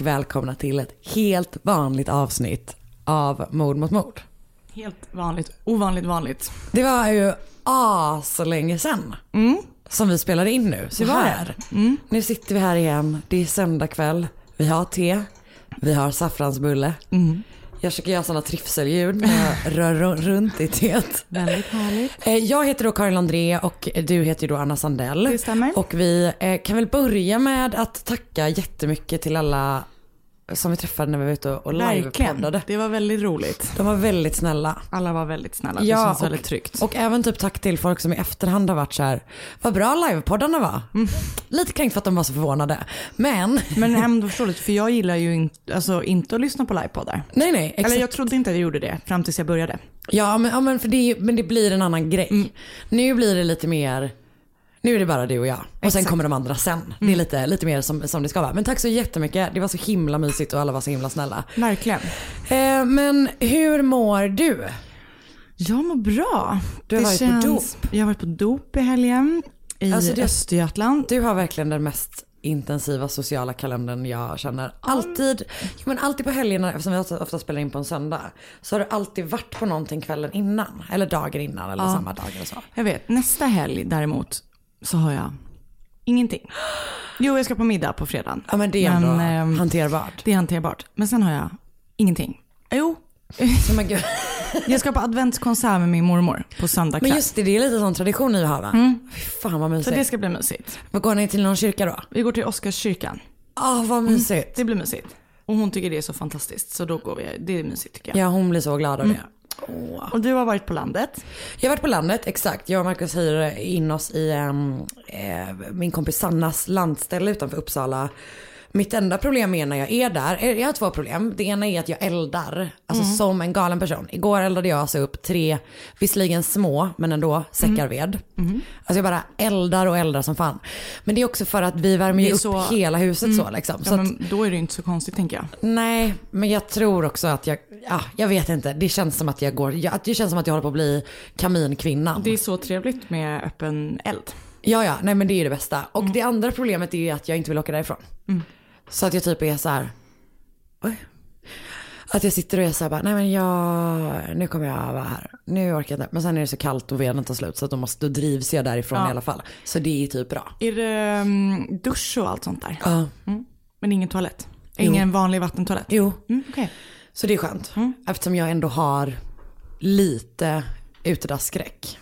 Och välkomna till ett helt vanligt avsnitt av Mord mot mord. Helt vanligt, ovanligt vanligt. Det var ju så länge sedan som vi spelade in nu. Så här. Nu sitter vi här igen. Det är söndag kväll. Vi har te. Vi har saffransbulle. Jag försöker göra sådana trivselljud när jag rör ru- runt i teet. Väldigt härligt. Eh, Jag heter då Karin André och du heter ju då Anna Sandell. Det stämmer. Och vi eh, kan väl börja med att tacka jättemycket till alla som vi träffade när vi var ute och livepoddade. Det var väldigt roligt. De var väldigt snälla. Alla var väldigt snälla. Det känns väldigt tryggt. och även typ tack till folk som i efterhand har varit så här, vad bra livepoddarna var. Mm. Lite kränkt för att de var så förvånade. Men, Men ändå förståeligt, för jag gillar ju inte, alltså, inte att lyssna på livepoddar. nej nej, exakt. Eller jag trodde inte att jag gjorde det fram tills jag började. Ja men, ja, men, för det, men det blir en annan grej. Mm. Nu blir det lite mer, nu är det bara du och jag. Och sen Exakt. kommer de andra sen. Det är Mm. lite, lite mer som, som det ska vara. Men tack så jättemycket. Det var så himla mysigt och alla var så himla snälla. Verkligen. Eh, men hur mår du? Jag mår bra. Du har Det varit på känns- dop. Jag har varit på dop i helgen. I Alltså, det- Östergötland. Du har verkligen den mest intensiva sociala kalendern jag känner. Alltid, jo, men alltid på helgerna, eftersom vi ofta spelar in på en söndag, så har du alltid varit på någonting kvällen innan. Eller dagen innan eller Ja. samma dag eller så. Jag vet, nästa helg däremot så har jag ingenting. Jo, jag ska på middag på fredagen. Ja men det är ändå ehm, hanterbart. Det är hanterbart. Men sen har jag ingenting. Jo, Så, men, gud. jag ska på adventskonsert med min mormor på söndag kväll. men just det, det är lite sån tradition ni har va? Fy fan vad Så mysigt. det ska bli mysigt. Vad går ni till någon kyrka då? Vi går till Oscarskyrkan. Ja vad mysigt. Det blir mysigt. Och hon tycker det är så fantastiskt. Så då går vi. Det är mysigt tycker jag. Ja hon blir så glad av Mm. Åh. Och du har varit på landet. Jag har varit på landet, exakt. Jag och Marcus hyrde in oss i ehm, eh, min kompis Sannas landställe utanför Uppsala. Mitt enda problem är när jag är där, jag har två problem. Det ena är att jag eldar, alltså som en galen person. Igår eldade jag alltså upp tre, visserligen små, men ändå säckar ved. Alltså jag bara eldar och eldar som fan. Men det är också för att vi värmer ju upp så- hela huset så liksom. Ja, Så att, men då är det inte så konstigt tänker jag. Nej, men jag tror också att jag, ja, jag vet inte. Det känns som att jag går, jag, det känns som att jag håller på att bli kaminkvinnan. Det är så trevligt med öppen eld. Ja, ja, nej men det är ju det bästa. Och det andra problemet är att jag inte vill åka därifrån. Så att jag typ är så här. Oj. Att jag sitter och är så här bara, nej men jag, nu kommer jag vara här. Nu orkar jag inte. Men sen är det så kallt och veden tar slut så att då, måste, då drivs jag därifrån Ja. i alla fall. Så det är typ bra. Är det um, dusch och allt sånt där? Ja. Men ingen toalett? Jo. Ingen vanlig vattentoalett? Jo, Mm, okej. så det är skönt. Eftersom jag ändå har lite utedassskräck.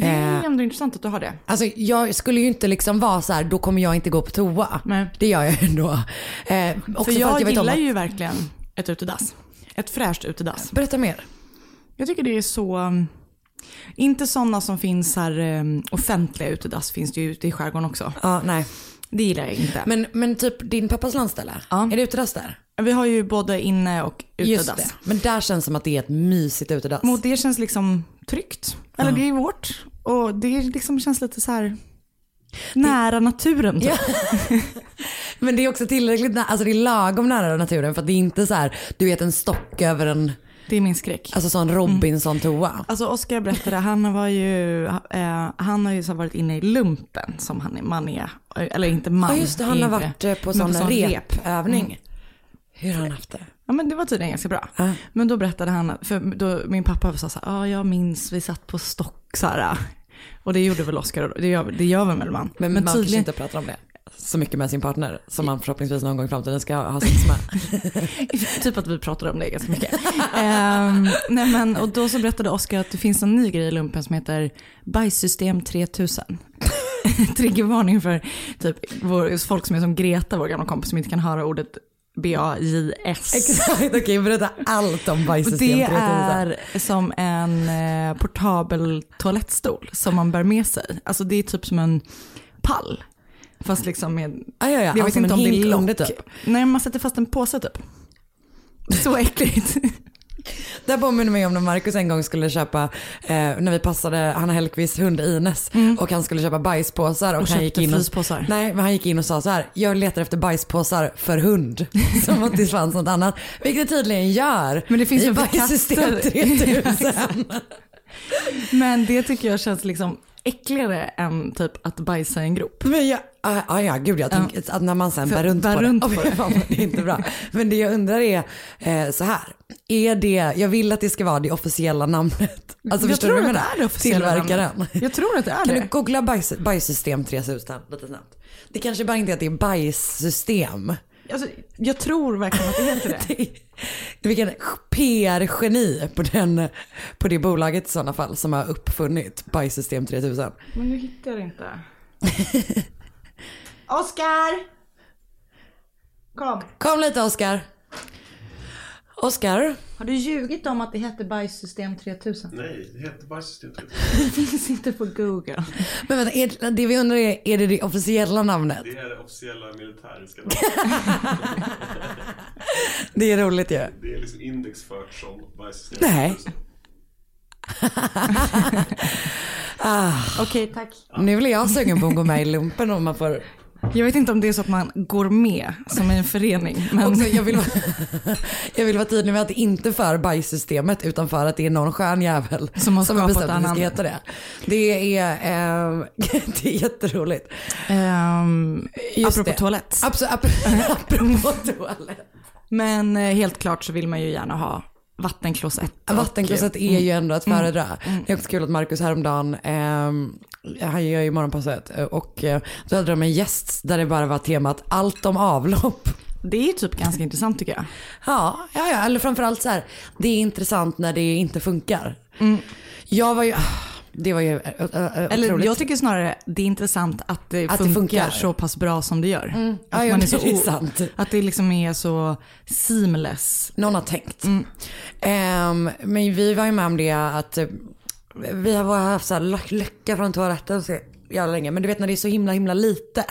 Det är ändå intressant att du har det. Alltså jag skulle ju inte liksom vara så här, då kommer jag inte gå på toa. Nej. Det gör jag ändå. Eh, också För jag, vet om gillar att- ju verkligen ett utedass. Ett fräscht utedass. Berätta mer. Jag tycker det är så... um, Inte sådana som finns här, um, offentliga utedass finns det ju ute i skärgården också. Ja, nej. Det gillar jag inte. Men, men typ din pappas landställe, Ja. är det utedass där? Vi har ju både inne och Just utedass. det. Men där känns som att det är ett mysigt utedass. Och det känns liksom tryggt. Eller det är vårt. Och det liksom känns lite så här nära naturen. Typ. Ja. Men det är också tillräckligt nära, alltså det är lagom nära naturen för att det är inte så här, du vet en stock över en, Det är min skräck. alltså sån Robinson-toa. Alltså Oskar berättade, han var ju, eh, han har ju så varit inne i lumpen som han är, man är, eller inte man. Ja just det, han har varit eh, på sån sån repövning. Hur har han haft det? Ja men det var tydligen ganska bra. Ja. Men då berättade han, för då, min pappa sa så här, ja jag minns vi satt på stock så här. Och det gjorde väl Oskar, det gör, det gör väl man. Men, man kanske inte pratar om det så mycket med sin partner som man förhoppningsvis någon gång i framtiden ska ha sex med. typ att vi pratar om det ganska mycket. Ehm, nej men, och då så berättade Oskar att det finns en ny grej i lumpen som heter bajssystem 3000. Triggervarning för typ vår, folk som är som Greta, vår gamla kompis, som inte kan höra ordet B-A-J-S. Exakt, okej berätta allt om bajssystem det 3000. är som en eh, portabel toalettstol som man bär med sig. Alltså det är typ som en pall. Fast liksom med, Ah, ja, ja. jag vet alltså inte om det är lock. typ. Nej man sätter fast en påse typ. Så äckligt. Det här påminner mig om när Marcus en gång skulle köpa, eh, när vi passade Hanna Hellquists hund Ines och han skulle köpa bajspåsar och, Mm. Och han gick in och. Nej, men han gick in och sa så här, jag letar efter bajspåsar för hund. Som att det fanns något annat. Vilket det tydligen gör Men det finns i ju bajssystem katter. 3000. Men det tycker jag känns liksom äckligare än typ att bajsa i en grop. Men jag, ah, ah, ja, gud jag tänker att när man sen bär runt bär på runt det. på det. fan, det är inte bra. Men det jag undrar är eh, så här. Är det, jag vill att det ska vara det officiella namnet. Alltså jag förstår du tror vad att jag det menar? är det officiella Tillverkaren. namnet. Jag tror att det är Kan det. du googla bajs, bajssystem 3000 lite snabbt? Det kanske bara inte är att det är bajssystem. Alltså, jag tror verkligen att det heter det. Det är- Vilken PR-geni på, den, på det bolaget i sådana fall som har uppfunnit bajssystem 3000. Men nu hittar jag det inte. Oskar! Kom. Kom lite Oskar. Oskar, Har du ljugit om att det hette bajssystem 3000? Nej, det heter bajssystem 3000. Det finns inte på Google. men vänta, är, det vi undrar är, är det det officiella namnet? Det är det officiella militäriska namnet. Det är roligt ju. Det är liksom indexfört som bajssystem Nej. 3000. Okej, tack. Nu blir jag sugen på att gå med i lumpen om man får. Jag vet inte om det är så att man går med som i en förening. Men... Också, jag, vill vara, jag vill vara tydlig med att det inte är för bajssystemet utan för att det är någon skön jävel Som har som skapat bestämt att det en ska heta det. Det är, eh, det är jätteroligt. Just apropå det. toalett. Absolut, apropå toalett. Men eh, helt klart så vill man ju gärna ha vattenklosett. Vattenklosett är ju ändå att föredra. Det är också kul att Markus häromdagen, ehm, han gör ju morgonpasset eh, och eh, då hade de en gäst där det bara var temat allt om avlopp. Det är typ ganska intressant tycker jag. Ja, ja, ja, eller framförallt så här, det är intressant när det inte funkar. Jag var ju, ah, det var ju äh, äh, Eller otroligt. jag tycker snarare det är intressant att det, Att det funkar, funkar. så pass bra som det gör. Ja, Att, ja, man är det så är o- sant. att det liksom är så seamless. Någon har tänkt. Ehm, men vi var ju med om det att eh, vi har haft så här läcka från toaletten så jävla länge. Men du vet när det är så himla himla lite.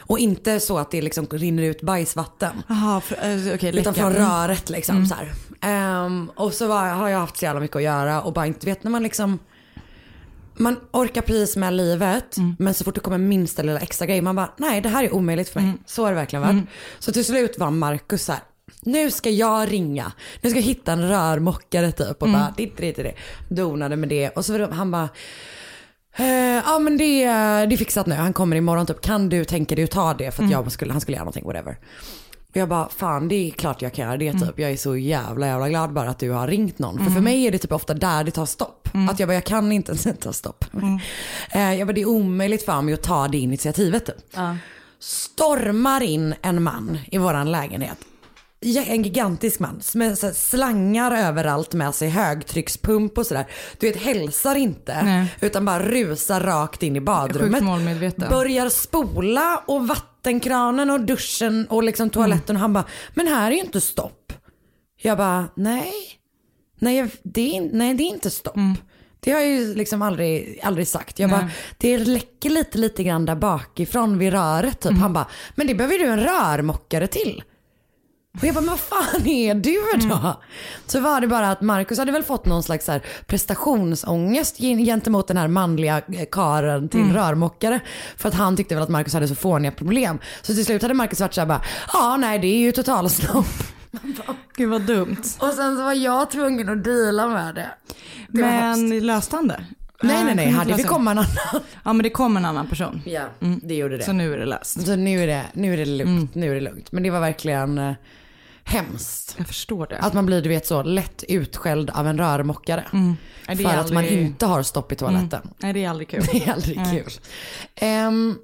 Och inte så att det liksom rinner ut bajsvatten. Jaha, för- eh, okej. Utan från Mm. röret liksom så här. Ehm, och så var, har jag haft så jävla mycket att göra och bara inte vet när man liksom man orkar precis med livet men så fort det kommer minsta lilla extra grej man bara nej det här är omöjligt för mig. Så har det verkligen varit. Så till slut var Markus så här. Nu ska jag ringa. Nu ska jag hitta en rörmokare typ och bara ditt, ditt, ditt. Donade med det och så det, han bara Eh, ja men det, det är fixat nu, han kommer imorgon typ. Kan du tänka dig att ta det för att jag skulle, han skulle göra någonting, whatever. Och jag bara, fan det är klart jag kan göra det typ. Jag är så jävla jävla glad bara att du har ringt någon. För för mig är det typ ofta där det tar stopp. Att jag bara, jag kan inte ta stopp. Eh, jag bara, det är omöjligt för mig att ta det initiativet typ. Stormar in en man i våran lägenhet. En gigantisk man med slangar överallt med sig, högtryckspump och sådär. Du vet hälsar inte Nej. utan bara rusar rakt in i badrummet. Börjar spola och vattenkranen och duschen och liksom toaletten och han bara, men här är ju inte stopp. Jag bara, nej, nej, det är, nej det är inte stopp. Det har jag ju liksom aldrig, aldrig sagt. Jag bara, det läcker lite, lite grann där bakifrån vid röret typ. Han bara, men det behöver du en rörmokare till. Och jag bara, men vad fan är du då? Så var det bara att Marcus hade väl fått någon slags så här prestationsångest gen- gentemot den här manliga eh, karen till rörmokare. För att han tyckte väl att Marcus hade så fåniga problem. Så till slut hade Marcus varit såhär bara, ja nej det är ju totalsnopp. Gud vad dumt. Och sen så var jag tvungen att deala med det. det. Men löste han det? nej nej nej, hade inte komma en annan. det. Ja men det kom en annan person. Ja, det gjorde det. Så nu är det löst. Så nu är det, nu är det lugnt, nu är det lugnt. Men det var verkligen eh, hemskt. Jag förstår det. Att man blir du vet så lätt utskälld av en rörmokare. Nej, det För är att man aldrig- inte har stopp i toaletten. Nej det är aldrig kul. Det är aldrig Nej. kul. Um,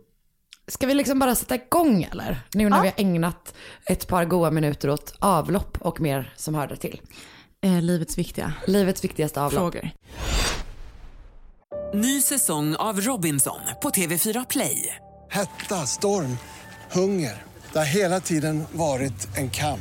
ska vi liksom bara sätta igång eller? Nu när vi har ägnat ett par goda minuter åt avlopp och mer som hör det till. Eh, livets viktiga Livets viktigaste avlopp. frågor. Ny säsong av Robinson på TV4 Play. Hetta, storm, hunger. Det har hela tiden varit en kamp.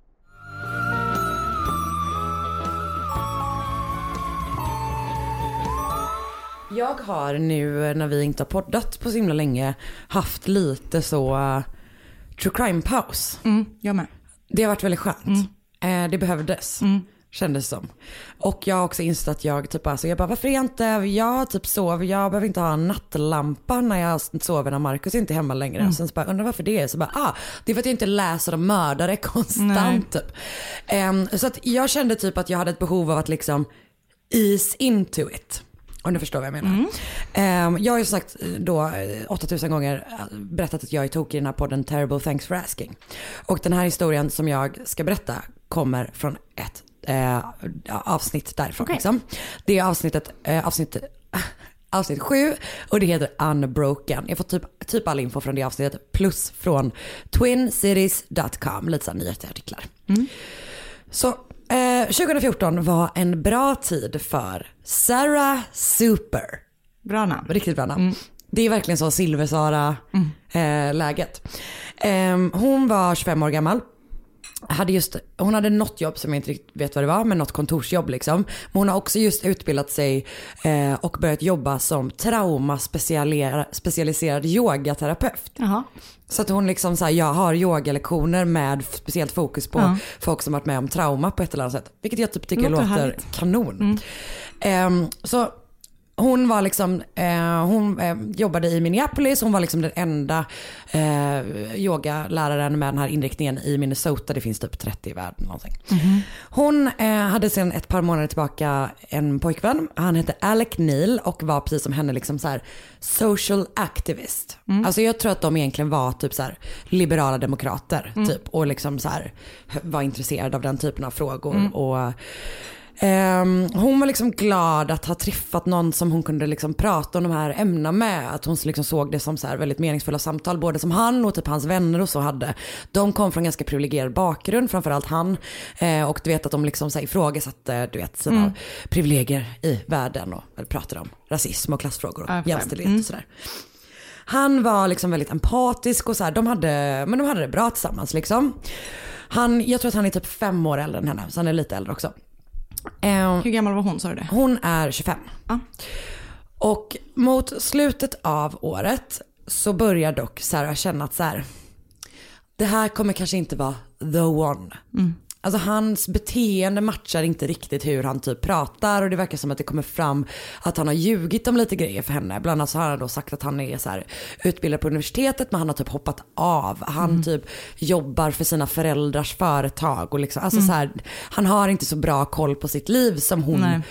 Jag har nu när vi inte har poddat på så himla länge haft lite så uh, true crime paus. Mm, jag med. Det har varit väldigt skönt. Eh, det behövdes. Kändes som. Och jag har också insett att jag typ alltså, jag bara varför är jag inte, jag typ sover, jag behöver inte ha en nattlampa när jag sover när Markus inte är hemma längre. Mm. Sen så bara undrar varför det är. Så bara ah, det är för att jag inte läser om mördare konstant typ. Ehm, så att jag kände typ att jag hade ett behov av att liksom ease into it. Om du förstår vad jag menar. Ehm, jag har ju sagt då eh, 8000 gånger eh, berättat att jag är tokig i den här podden Terrible Thanks for Asking. Och den här historien som jag ska berätta kommer från ett eh, avsnitt därifrån. Okej. Liksom. Det är avsnittet, eh, avsnitt, avsnitt sju och det heter Unbroken. Jag får typ, typ all info från det avsnittet plus från twincities.com, lite såhär nyhetsartiklar. Så eh, 2014 var en bra tid för Sarah Super. Bra namn. Riktigt bra namn. Det är verkligen så Silversara-läget. Ehm, hon var 25 år gammal. Hade just, hon hade något jobb som jag inte riktigt vet vad det var, men något kontorsjobb liksom. Men hon har också just utbildat sig eh, och börjat jobba som traumaspecialiserad yogaterapeut. Jaha. Så att hon liksom så här, jag har yogalektioner med speciellt fokus på Ja. folk som varit med om trauma på ett eller annat sätt. Vilket jag typ tycker Låter låter, kanon. Ehm, så hon var liksom, eh, hon eh, jobbade i Minneapolis, hon var liksom den enda eh, yogaläraren med den här inriktningen i Minnesota. Det finns typ 30 i världen någonting. Hon eh, hade sedan ett par månader tillbaka en pojkvän. Han hette Alec Neal och var precis som henne liksom så här social activist. Alltså jag tror att de egentligen var typ så här liberala demokrater typ och liksom så här var intresserade av den typen av frågor. Och Ehm, hon var liksom glad att ha träffat någon som hon kunde liksom prata om de här ämnena med. Att hon liksom såg det som så här väldigt meningsfulla samtal, både som han och typ hans vänner och så hade. De kom från ganska privilegierad bakgrund, framförallt han. Eh, och du vet att de liksom så här ifrågasatte du vet, sina Mm. privilegier i världen och pratade om rasism och klassfrågor och fattar. jämställdhet Mm. och sådär. Han var liksom väldigt empatisk och så här, de hade, men de hade det bra tillsammans liksom. Han, jag tror att han är typ fem år äldre än henne, så han är lite äldre också. Ehm, Hur gammal var hon sa du det? hon är 25. Ja. Och mot slutet av året så börjar dock Sarah känna att så här, det här kommer kanske inte vara the one. Alltså hans beteende matchar inte riktigt hur han typ pratar och det verkar som att det kommer fram att han har ljugit om lite grejer för henne. Bland annat så har han då sagt att han är så här utbildad på universitetet men han har typ hoppat av. Han typ jobbar för sina föräldrars företag och liksom, alltså så här, han har inte så bra koll på sitt liv som hon Nej.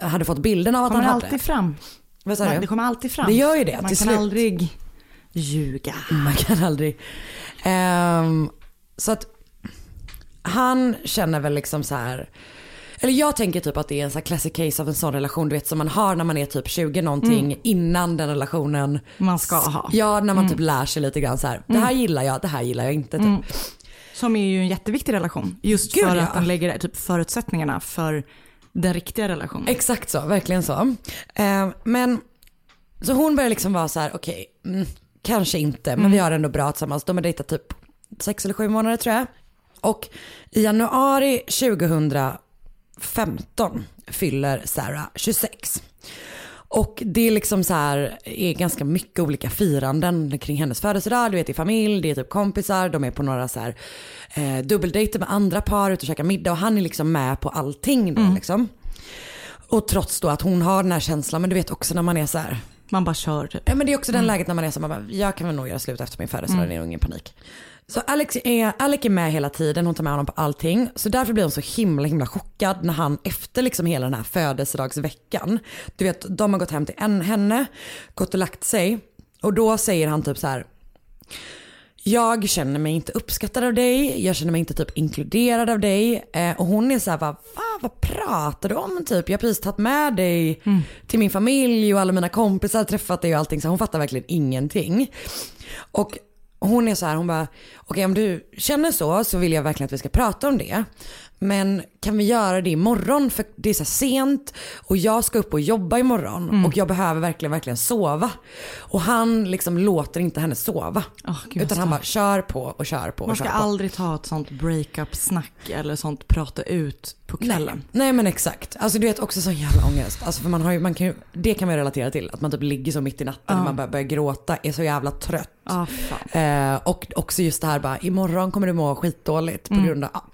ha- hade fått bilden av att kommer han hade. alltid fram. Vad sa du? Det kommer alltid fram. Det gör ju det Man till kan slut. aldrig ljuga. Man kan aldrig. Ehm, så att han känner väl liksom så här. eller jag tänker typ att det är en sån classic case av en sån relation du vet som man har när man är typ 20 någonting Mm. innan den relationen. Man ska ha. Ja, när man Mm. typ lär sig lite grann så här. Det Mm. här gillar jag, det här gillar jag inte. Typ. Mm. Som är ju en jätteviktig relation. Just Gud, för ja. att den lägger typ förutsättningarna för den riktiga relationen. Exakt så, verkligen så. Eh, men så hon börjar liksom vara så här, okej, mm, kanske inte, men Mm. vi har ändå bra tillsammans. De har dejtat typ sex eller sju månader tror jag. Och i januari 2015 fyller Sarah 26. Och det är liksom så här, är ganska mycket olika firanden kring hennes födelsedag. Du vet, det är familj, det är typ kompisar, de är på några så här eh, dubbeldejter med andra par, ute och käkar middag och han är liksom med på allting då Mm. liksom. Och trots då att hon har den här känslan, men du vet också när man är så här. Man bara kör typ. Ja men det är också den Mm. läget när man är så här, man bara, jag kan väl nog göra slut efter min födelsedag, Mm. det är nog ingen panik. Så Alex är, Alec är med hela tiden, hon tar med honom på allting. Så därför blir hon så himla himla chockad när han efter liksom hela den här födelsedagsveckan, du vet de har gått hem till en, henne, gått och lagt sig. Och då säger han typ så här, jag känner mig inte uppskattad av dig, jag känner mig inte typ inkluderad av dig. Eh, och hon är så här, vad, va, vad pratar du om typ? Jag har precis tagit med dig till min familj och alla mina kompisar har träffat dig och allting. Så hon fattar verkligen ingenting. Och hon är så här, hon bara, okej om du känner så så vill jag verkligen att vi ska prata om det. Men kan vi göra det imorgon för det är så sent och jag ska upp och jobba imorgon Mm. och jag behöver verkligen, verkligen sova. Och han liksom låter inte henne sova. Gud, utan han bara kör på och kör på och Man ska aldrig ta ett sånt breakup-snack eller sånt prata ut på kvällen. Nej, nej men exakt. Alltså du vet också sån jävla ångest. Alltså för man har ju, man kan ju, det kan man ju relatera till. Att man typ ligger så mitt i natten och man börjar, börjar gråta, är så jävla trött. Fan. Eh, och också just det här bara, imorgon kommer du må skitdåligt på Mm. grund av, ja.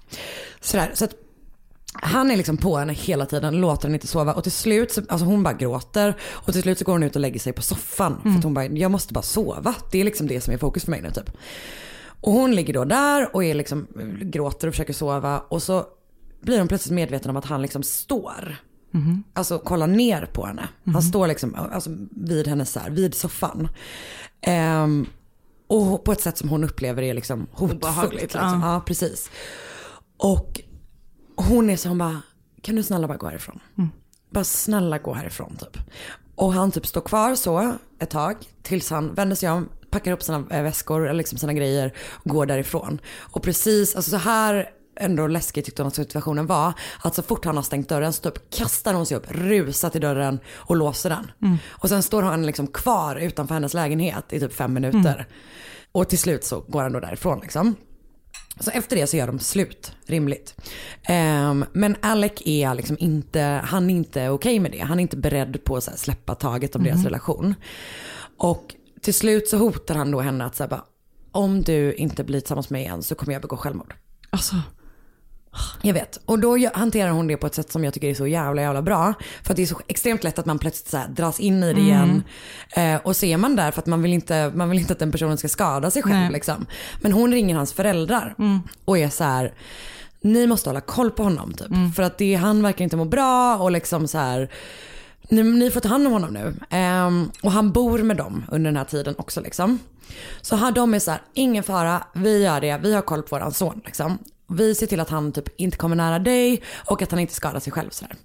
Sådär. Så att han är liksom på henne hela tiden, låter henne inte sova och till slut, så, alltså hon bara gråter och till slut så går hon ut och lägger sig på soffan. För Mm. att hon bara, jag måste bara sova. Det är liksom det som är fokus för mig nu typ. Och hon ligger då där och är liksom, gråter och försöker sova och så blir hon plötsligt medveten om att han liksom står. Mhm. Alltså kollar ner på henne. Han Mhm. står liksom alltså, vid hennes så här, vid soffan. Ehm, och på ett sätt som hon upplever är liksom hotfullt. Obehagligt, Liksom. ja. Ja, precis. Och hon är så, hon bara, kan du snälla bara gå härifrån? Mm. Bara snälla gå härifrån typ. Och han typ står kvar så ett tag tills han vänder sig om, packar upp sina eh, väskor, eller liksom sina grejer och går därifrån. Och precis, alltså så här ändå läskigt tyckte hon att situationen var. Att så fort han har stängt dörren så typ kastar hon sig upp, rusar till dörren och låser den. Mm. Och sen står han liksom kvar utanför hennes lägenhet i typ fem minuter. Mm. Och till slut så går han då därifrån liksom. Så efter det så gör de slut, rimligt. Ehm, men Alec är liksom inte, han är inte okej med det. Han är inte beredd på att släppa taget om deras Mhm. relation. Och till slut så hotar han då henne att säga om du inte blir tillsammans med mig igen så kommer jag begå självmord. Alltså. Jag vet. Och då hanterar hon det på ett sätt som jag tycker är så jävla jävla bra. För att det är så extremt lätt att man plötsligt så dras in i det Mm. igen. Eh, och så är man där för att man vill, inte, man vill inte att den personen ska skada sig själv. Liksom. Men hon ringer hans föräldrar Mm. och är så här. Ni måste hålla koll på honom typ. Mm. För att det, han verkar inte må bra och liksom så här. Ni, ni får ta hand om honom nu. Ehm, och han bor med dem under den här tiden också liksom. Så här, de är så här, ingen fara, vi gör det, vi har koll på våran son liksom. Vi ser till att han typ inte kommer nära dig och att han inte skadar sig själv sådär.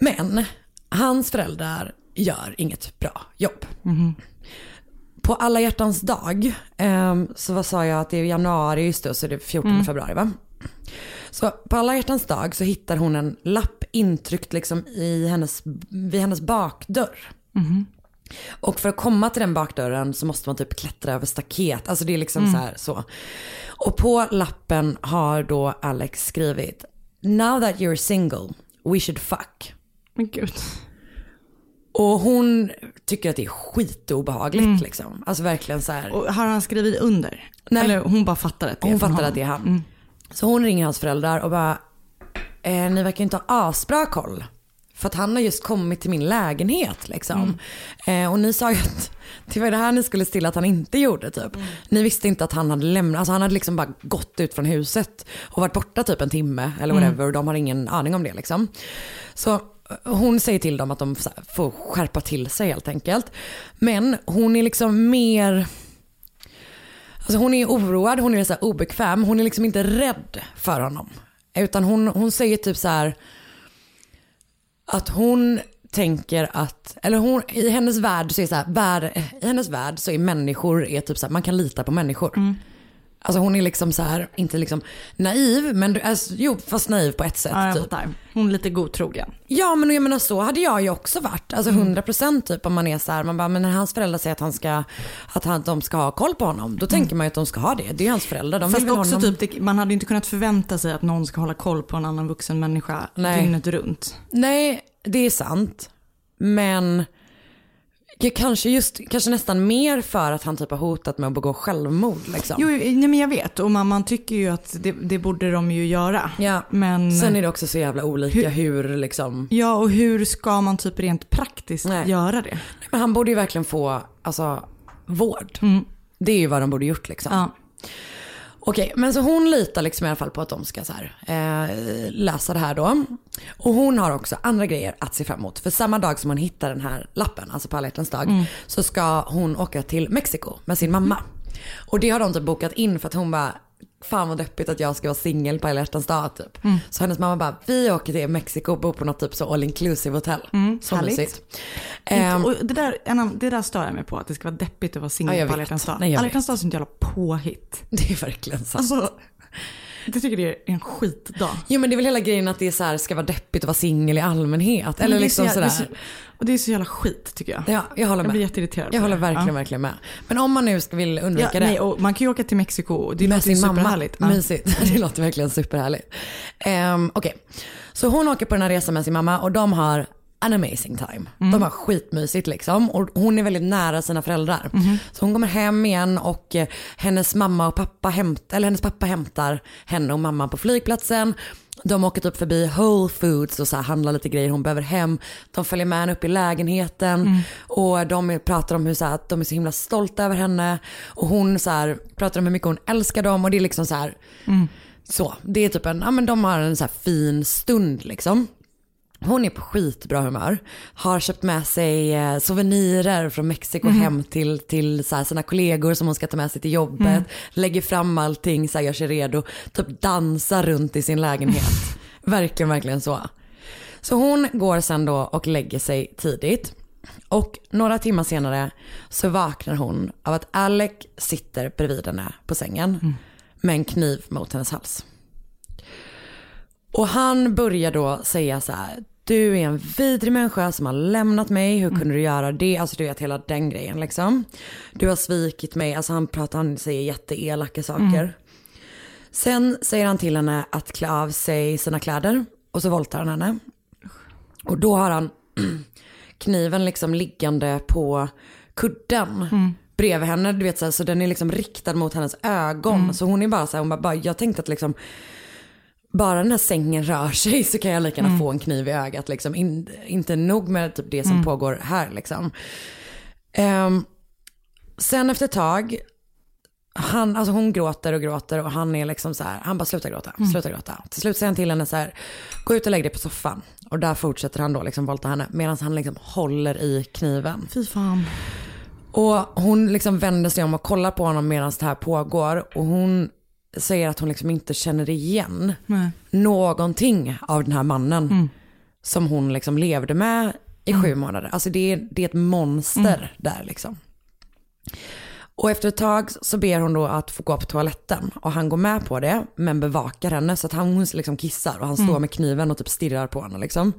Men hans föräldrar gör inget bra jobb. Mhm. På alla hjärtans dag, ehm, så vad sa jag att det är januari, just det, så är det 14 Mm. februari va? Så på alla hjärtans dag så hittar hon en lapp intryckt liksom i hennes, vid hennes bakdörr. Mhm. Och för att komma till den bakdörren så måste man typ klättra över staket. Alltså det är liksom Mm. så här så. Och på lappen har då Alex skrivit Now that you're single, we should fuck. Men gud. Och hon tycker att det är skitobehagligt Mm. liksom. Alltså verkligen så här. Och har han skrivit under? Nej. Eller hon bara fattar att det är Hon fattar honom? att det är han. Mm. Så hon ringer hans föräldrar och bara, eh, ni verkar inte ha asbra koll. För att han har just kommit till min lägenhet liksom. Eh, och ni sa ju att det var det här ni skulle stilla att han inte gjorde typ. Ni visste inte att han hade lämnat, alltså han hade liksom bara gått ut från huset och varit borta typ en timme eller Mm. whatever och de har ingen aning om det liksom. Så eh, hon säger till dem att de får skärpa till sig helt enkelt. Men hon är liksom mer Alltså hon är oroad, hon är så obekväm, hon är liksom inte rädd för honom. Utan hon, hon säger typ så här att hon tänker att, eller hon, i hennes värld så är så här, värld, i hennes värld så är människor, är typ så här, man kan lita på människor. Mm. Alltså hon är liksom så här, inte liksom naiv, men alltså, jo fast naiv på ett sätt. Ja, typ. Hon är lite godtrogen. Ja men jag menar så hade jag ju också varit. Alltså 100% typ om man är så här, man bara, men när hans föräldrar säger att han ska, att han, de ska ha koll på honom, då tänker man ju att de ska ha det. Det är ju hans föräldrar, de Fast också honom. typ, det, man hade ju inte kunnat förvänta sig att någon ska hålla koll på en annan vuxen människa Nej. dygnet runt. Nej, det är sant. Men kanske just, kanske nästan mer för att han typ har hotat med att begå självmord liksom. Jo, nej, men jag vet och man, man tycker ju att det, det borde de ju göra. Ja. Men, Sen är det också så jävla olika hur, liksom. Ja, och hur ska man typ rent praktiskt göra det? Men han borde ju verkligen få, alltså, vård. Det är ju vad de borde gjort liksom. Ja. Okej, men så hon litar liksom i alla fall på att de ska så här, eh, läsa det här då. Och hon har också andra grejer att se fram emot. För samma dag som hon hittar den här lappen, alltså på alla dag, Mm. så ska hon åka till Mexiko med sin mamma. Och det har de typ bokat in för att hon bara, fan vad deppigt att jag ska vara singel på alla hjärtans dag typ. Mm. Så hennes mamma bara, vi åker till Mexiko och bor på något typ så all inclusive hotell. Mm, så härligt. mysigt. Inte- Ehm, och det, där, det där stör jag mig på, att det ska vara deppigt att vara Ja, singel jag på alla hjärtans dag. Alla hjärtans dag är sånt jävla påhitt. Det är verkligen sant. Alltså, jag tycker det är en skitdag. Jo men det är väl hela grejen att det är så här, ska vara deppigt att vara singel i allmänhet. Eller det liksom så jävla- sådär. det är så- Och det är så jävla skit tycker jag. Ja, jag håller med. Jag blir jätteirriterad Jag håller det. verkligen, Ja. verkligen med. Men om man nu vill undvika Ja, det. nej, och man kan ju åka till Mexiko det låter ju mamma. superhärligt. Ja. Mysigt. Det låter verkligen superhärligt. Um, Okej, så hon åker på den här resan med sin mamma och de har an amazing time. Mm. De har skitmysigt liksom och hon är väldigt nära sina föräldrar. Mhm. Så hon kommer hem igen och eh, hennes mamma och pappa hämtar, eller hennes pappa hämtar henne och mamma på flygplatsen. De åker typ förbi Whole Foods och så handlar lite grejer hon behöver hem. De följer med henne upp i lägenheten Mm. och de pratar om hur så här, att de är så himla stolta över henne. Och hon så här, pratar om hur mycket hon älskar dem och det är liksom så här, Mm. så. Det är typ en, ja men de har en så här fin stund liksom. Hon är på skitbra humör. Har köpt med sig eh, souvenirer från Mexiko Mhm. hem till, till så här, sina kollegor som hon ska ta med sig till jobbet. Mm. Lägger fram allting, så här, gör sig redo. Typ dansar runt i sin lägenhet. verkligen, verkligen så. Så hon går sen då och lägger sig tidigt. Och några timmar senare så vaknar hon av att Alec sitter bredvid henne på sängen med en kniv mot hennes hals. Och han börjar då säga så här, du är en vidrig människa som har lämnat mig, hur kunde du göra det? Alltså du vet hela den grejen liksom. Du har svikit mig, alltså han pratar, han säger jätteelaka saker. Mm. Sen säger han till henne att klä av sig sina kläder och så våldtar han henne. Och då har han kniven liksom liggande på kudden Mm. bredvid henne. Du vet, så, här, så den är liksom riktad mot hennes ögon. Mm. Så hon är bara så här, hon bara, bara, jag tänkte att liksom bara den här sängen rör sig så kan jag lika gärna Mm. få en kniv i ögat. Liksom. In, inte nog med typ det som Mm. pågår här liksom. Ehm, sen efter ett tag, han, alltså hon gråter och gråter och han är liksom så här, han bara sluta gråta, Mm. sluta gråta. Till slut säger han till henne så här, gå ut och lägg dig på soffan. Och där fortsätter han då liksom våldta henne medan han liksom håller i kniven. Fy fan. Och hon liksom vänder sig om och kollar på honom medan det här pågår. Och hon säger att hon liksom inte känner igen Nej. någonting av den här mannen. Mm. Som hon liksom levde med i sju månader. Alltså det är, det är ett monster Mm. där liksom. Och efter ett tag så ber hon då att få gå på toaletten. Och han går med på det, men bevakar henne. Så att han, liksom kissar och han står Mm. med kniven och typ stirrar på henne liksom.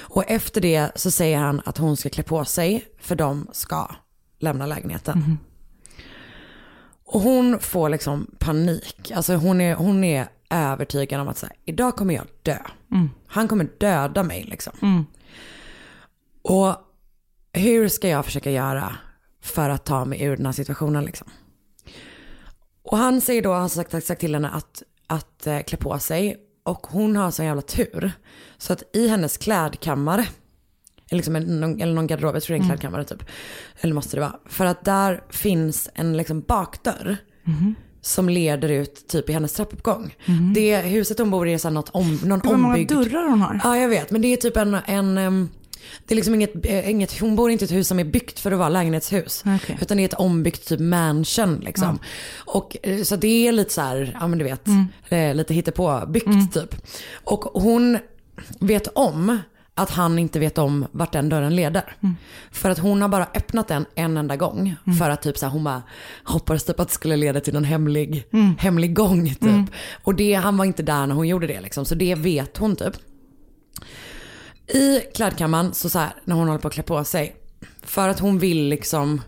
Och efter det så säger han att hon ska klä på sig, för de ska lämna lägenheten. Och hon får liksom panik. Alltså hon är, hon är övertygad om att så här, idag kommer jag dö. Mm. Han kommer döda mig liksom. Mm. Och hur ska jag försöka göra för att ta mig ur den här situationen liksom? Och han säger då, har sagt, sagt till henne att, att eh, klä på sig. Och hon har sån jävla tur. Så att i hennes klädkammare, liksom någon, eller någon garderob, jag tror det är en Mm. klädkammare typ. Eller måste det vara. För att där finns en liksom bakdörr. Mhm. Som leder ut typ i hennes trappuppgång. Mhm. Det huset hon bor i är så här något om, någon Gud, vad många ombyggd. dörrar hon har. Ja jag vet men det är typ en, en, Det är liksom inget, eh, inget, hon bor inte i ett hus som är byggt för att vara lägenhetshus. Okej. Utan det är ett ombyggt typ mansion liksom. Och eh, så det är lite så här, ja men du vet, Mm. eh, lite hittepå-byggt typ. Och hon vet om att han inte vet om vart den dörren leder. Mm. För att hon har bara öppnat den en enda gång. För att typ så här, hon bara hoppades typ att det skulle leda till någon hemlig, Mm. hemlig gång typ. Mm. Och det, han var inte där när hon gjorde det liksom. Så det vet hon typ. I klädkammaren så, så här, när hon håller på att klä på sig. För att hon vill liksom,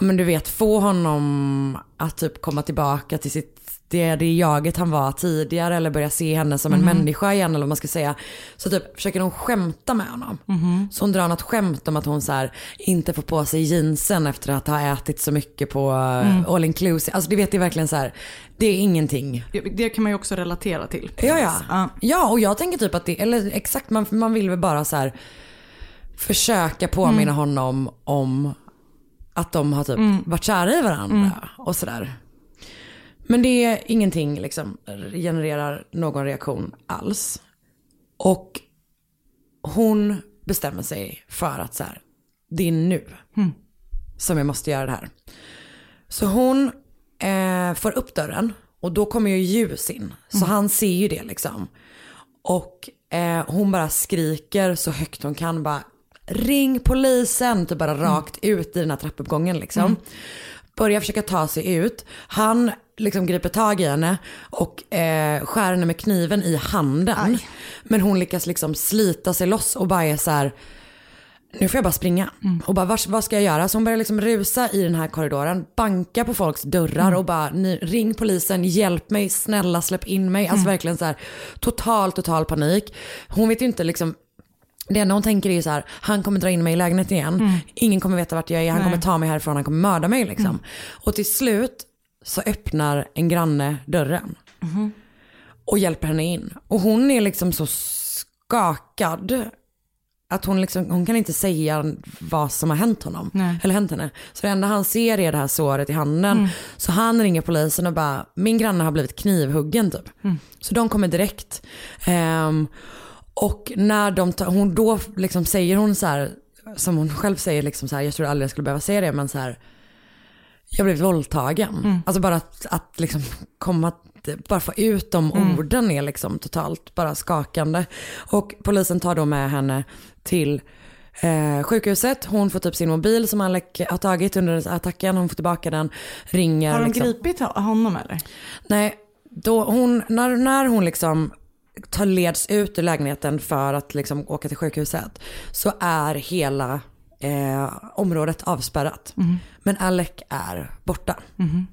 men du vet få honom att typ komma tillbaka till sitt det, det jaget han var tidigare eller börja se henne som en Mhm. människa igen eller vad man ska säga. Så typ försöker hon skämta med honom. Mhm. Så hon drar något skämt om att hon så här, inte får på sig jeansen efter att ha ätit så mycket på Mm. all inclusive. Alltså du vet det är verkligen så här, det är ingenting. Det kan man ju också relatera till. Ja, ja. Ja, och jag tänker typ att det, eller exakt, man, man vill väl bara så här försöka påminna Mm. honom om att de har typ Mm. varit kära i varandra Mm. och sådär. Men det är ingenting liksom genererar någon reaktion alls. Och hon bestämmer sig för att så här, det är nu Mm. som jag måste göra det här. Så hon eh, får upp dörren och då kommer ju ljus in. Så Mm. han ser ju det liksom. Och eh, hon bara skriker så högt hon kan bara ring polisen, typ bara rakt ut i den här trappuppgången liksom. Mm. Börjar försöka ta sig ut. Han liksom griper tag i henne och eh, skär henne med kniven i handen. Men hon lyckas liksom slita sig loss och bara är så här nu får jag bara springa. Och bara, vad, vad ska jag göra? Så hon börjar liksom rusa i den här korridoren, banka på folks dörrar och bara, ni, ring polisen, hjälp mig, snälla släpp in mig. Alltså Mm. verkligen så här, total, total panik. Hon vet ju inte liksom, det enda hon tänker är så här, han kommer dra in mig i lägenheten igen. Mm. Ingen kommer veta vart jag är, han Nej. kommer ta mig härifrån, han kommer mörda mig liksom. Mm. Och till slut så öppnar en granne dörren Mhm. och hjälper henne in. Och hon är liksom så skakad att hon, liksom, hon kan inte säga vad som har hänt honom. Nej. Eller hänt henne. Så det enda han ser är det här såret i handen. Mm. Så han ringer polisen och bara, min granne har blivit knivhuggen typ. Mm. Så de kommer direkt. Ehm, och när de tar, hon då liksom säger hon så här, som hon själv säger liksom så här, jag tror aldrig jag skulle behöva säga det men så här, jag blev våldtagen. Mm. Alltså bara att, att liksom komma, bara få ut de Mm. orden är liksom totalt bara skakande. Och polisen tar då med henne till eh, sjukhuset. Hon får typ sin mobil som Alec har tagit under attacken. Hon får tillbaka den, ringer. Har de liksom. gripit honom eller? Nej, då hon, när, när hon liksom tar leds ut ur lägenheten för att liksom åka till sjukhuset så är hela eh, området avspärrat. Mhm. Men Alec är borta. Mhm.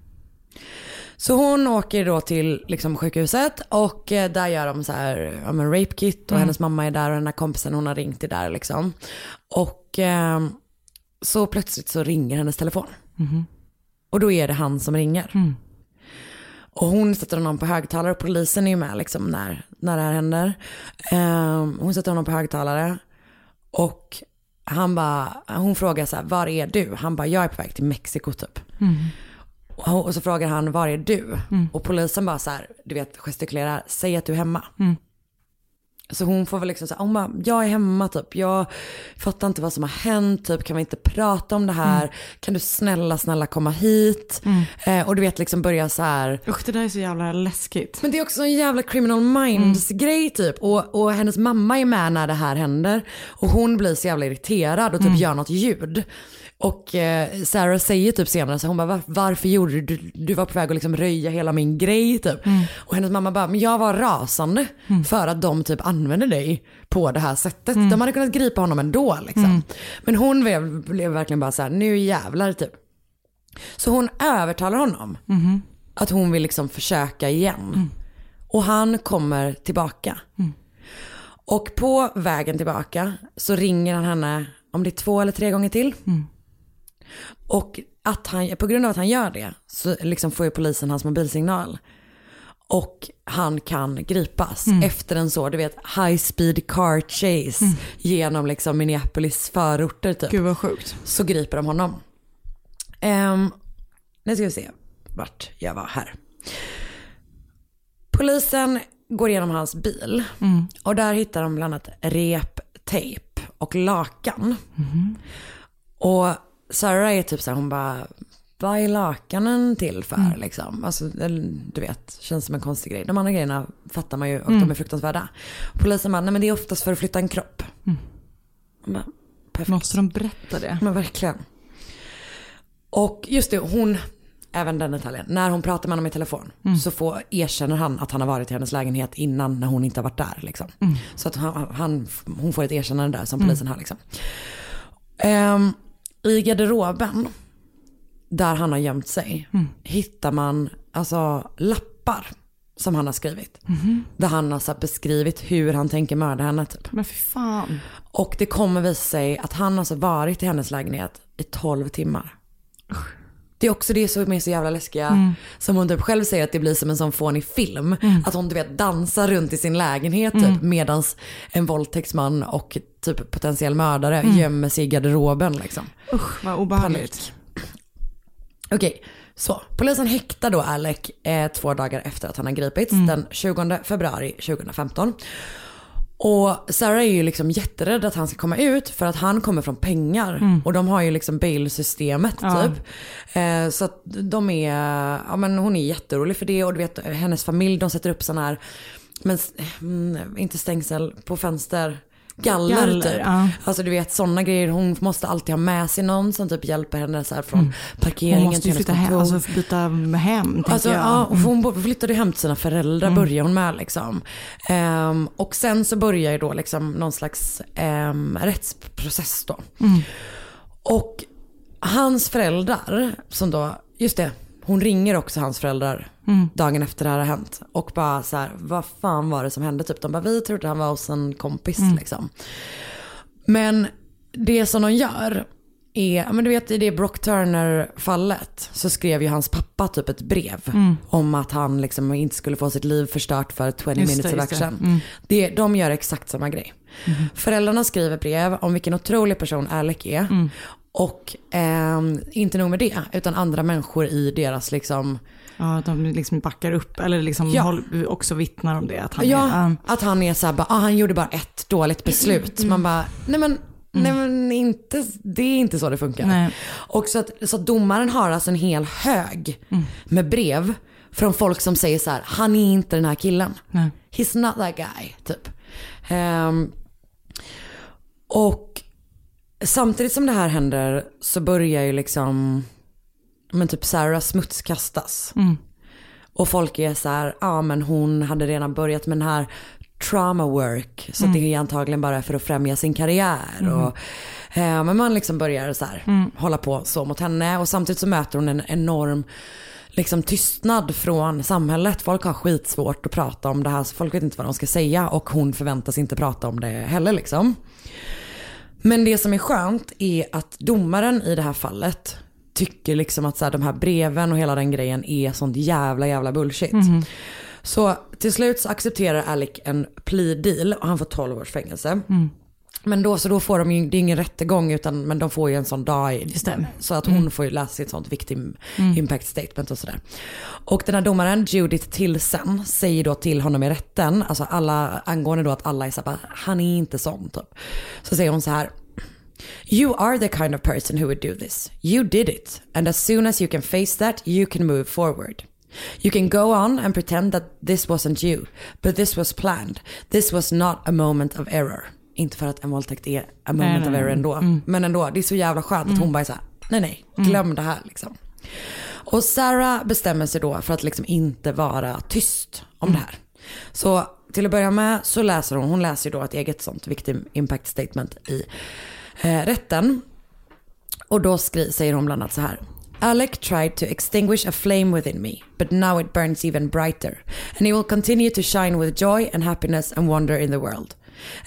Så hon åker då till liksom, sjukhuset och eh, där gör de så här, ja, men rape kit och Mm. hennes mamma är där och den här kompisen hon har ringt är där liksom. Och eh, så plötsligt så ringer hennes telefon. Mhm. Och då är det han som ringer. Och hon sätter honom på högtalare och polisen är ju med liksom när, när det här händer. Ehm, hon sätter honom på högtalare och han bara, hon frågar så här, var är du? Han bara, jag är på väg till Mexiko typ. Mm. Och och så frågar han, var är du? Mm. Och polisen bara så här, du vet, gestikulerar, säg att du är hemma. Mm. Så hon får väl liksom säga, hon bara, jag är hemma typ, jag fattar inte vad som har hänt, typ kan vi inte prata om det här, Mm. kan du snälla, snälla komma hit? Mm. Eh, och du vet liksom börja så här. Usch det där är så jävla läskigt. Men det är också en jävla criminal minds grej typ. Och, och hennes mamma är med när det här händer. Och hon blir så jävla irriterad och typ Mm. gör något ljud. Och eh, Sarah säger typ senare så hon bara Var, varför gjorde du, du, du var på väg att liksom röja hela min grej typ. Mm. Och hennes mamma bara, men jag var rasande för att de typ använde dig på det här sättet. Mm. De hade kunnat gripa honom ändå liksom. Mm. Men hon blev, blev verkligen bara så här, nu jävlar typ. Så hon övertalar honom Mhm. att hon vill liksom försöka igen. Mm. Och han kommer tillbaka. Och på vägen tillbaka så ringer han henne, om det är två eller tre gånger till. Och att han, på grund av att han gör det så liksom får ju polisen hans mobilsignal. Och han kan gripas Mm. efter en så, du vet, high speed car chase Mm. genom liksom Minneapolis förorter typ. Gud vad sjukt. Så griper de honom. Um, nu ska vi se vart jag var här. Polisen går igenom hans bil Mm. och där hittar de bland annat reptejp och lakan. Och Sarah är typ så här, hon bara, vad är lakanen till för Mm. liksom? Alltså, du vet, känns som en konstig grej. De andra grejerna fattar man ju och Mm. de är fruktansvärda. Polisen bara, nej men det är oftast för att flytta en kropp. Men, perfekt. Måste de berätta det? Men verkligen. Och just det, hon, även den detaljen, när hon pratar med honom i telefon Mm. så får, erkänner han att han har varit i hennes lägenhet innan när hon inte har varit där. Liksom. Mm. Så att han, han, hon får ett erkännande där som Mm. polisen har. Liksom. Ehm, I garderoben, där han har gömt sig, Mm. hittar man alltså lappar som han har skrivit. Mhm. Där han har så beskrivit hur han tänker mörda henne. Typ. Men fy fan. Och det kommer visa sig att han alltså varit i hennes lägenhet i 12 timmar. Det är också det som är så jävla läskiga. Mm. Som hon typ själv säger att det blir som en sån fånig film. Mm. Att hon du vet dansar runt i sin lägenhet typ, Mm. medans en våldtäktsman och typ potentiell mördare Mm. gömmer sig i garderoben liksom. Usch vad obehagligt. Okej, så polisen häktar då Alec eh, två dagar efter att han har gripits Mm. den 20 februari 2015. Och Sarah är ju liksom jätterädd att han ska komma ut för att han kommer från pengar. Mm. Och de har ju liksom bail-systemet Ja. typ. Eh, så att de är, ja men hon är jätteorolig för det och du vet hennes familj de sätter upp sådana här, men mm, inte stängsel på fönster. Galler, Galler, typ. ja. Alltså du vet sådana grejer. Hon måste alltid ha med sig någon som typ hjälper henne så här från Mm. parkeringen Hon måste ju till flytta hem, alltså byta hem Alltså, jag. ja, och Mm. hon flyttade hem till sina föräldrar Mm. börjar hon med liksom. Ehm, och sen så börjar ju då liksom någon slags um, rättsprocess då. Mm. Och hans föräldrar, som då, just det, hon ringer också hans föräldrar Mm. dagen efter det här har hänt. Och bara så här, vad fan var det som hände? Typ de bara, vi trodde han var hos en kompis Mm. liksom. Men det som de gör är, men du vet i det Brock Turner-fallet så skrev ju hans pappa typ ett brev Mm. om att han liksom inte skulle få sitt liv förstört för 20 Just minutes of just det. action. Mm. Det, de gör exakt samma grej. Föräldrarna skriver brev om vilken otrolig person Alec är. Mm. Och ehm, inte nog med det, utan andra människor i deras liksom, Ja, de liksom backar upp eller liksom Ja. håll, också vittnar om det. Att han ja, är, att han är så här, bara, ah, han gjorde bara ett dåligt beslut. Mm. Man bara, nej men, nej men inte, det är inte så det funkar. Nej. Och så att, så att domaren har alltså en hel hög Mm. med brev från folk som säger så här, han är inte den här killen. Nej. He's not that guy, typ. Ehm, och samtidigt som det här händer så börjar ju liksom, men typ Sarah smutskastas. Mm. Och folk är så här, ja men hon hade redan börjat med den här trauma work. Så Mm. det är antagligen bara för att främja sin karriär. Mm. Och, eh, men man liksom börjar så här, Mm. hålla på så mot henne. Och samtidigt så möter hon en enorm liksom tystnad från samhället. Folk har skitsvårt att prata om det här. Så folk vet inte vad de ska säga. Och hon förväntas inte prata om det heller liksom. Men det som är skönt är att domaren i det här fallet tycker liksom att så här, de här breven och hela den grejen är sånt jävla jävla bullshit. Mhm. Så till slut så accepterar Alec en plea deal och han får 12 års fängelse. Mm. Men då, så då får de ju, det är ingen rättegång utan men de får ju en sån dag. Så att hon Mm. får ju läsa sitt sånt victim Mm. impact statement och sådär. Och den här domaren, Judith Tillsen, säger då till honom i rätten, alltså alla, angående då att alla är såhär, han är inte sån typ. Så säger hon så här. You are the kind of person who would do this. You did it. And as soon as you can face that, you can move forward. You can go on and pretend that this wasn't you. But this was planned. This was not a moment of error. Inte för att en våldtäkt är a moment Nej, of error ändå. Mm. Men ändå, det är så jävla skönt att Mm. hon bara är såhär, nej nej, Mm. glöm det här liksom. Och Sarah bestämmer sig då för att liksom inte vara tyst om Mm. det här. Så till att börja med så läser hon, hon läser ju då ett eget sånt victim impact statement i eh, rätten. Och då skri- säger hon bland annat så här. Alec tried to extinguish a flame within me, but now it burns even brighter. And he will continue to shine with joy and happiness and wonder in the world.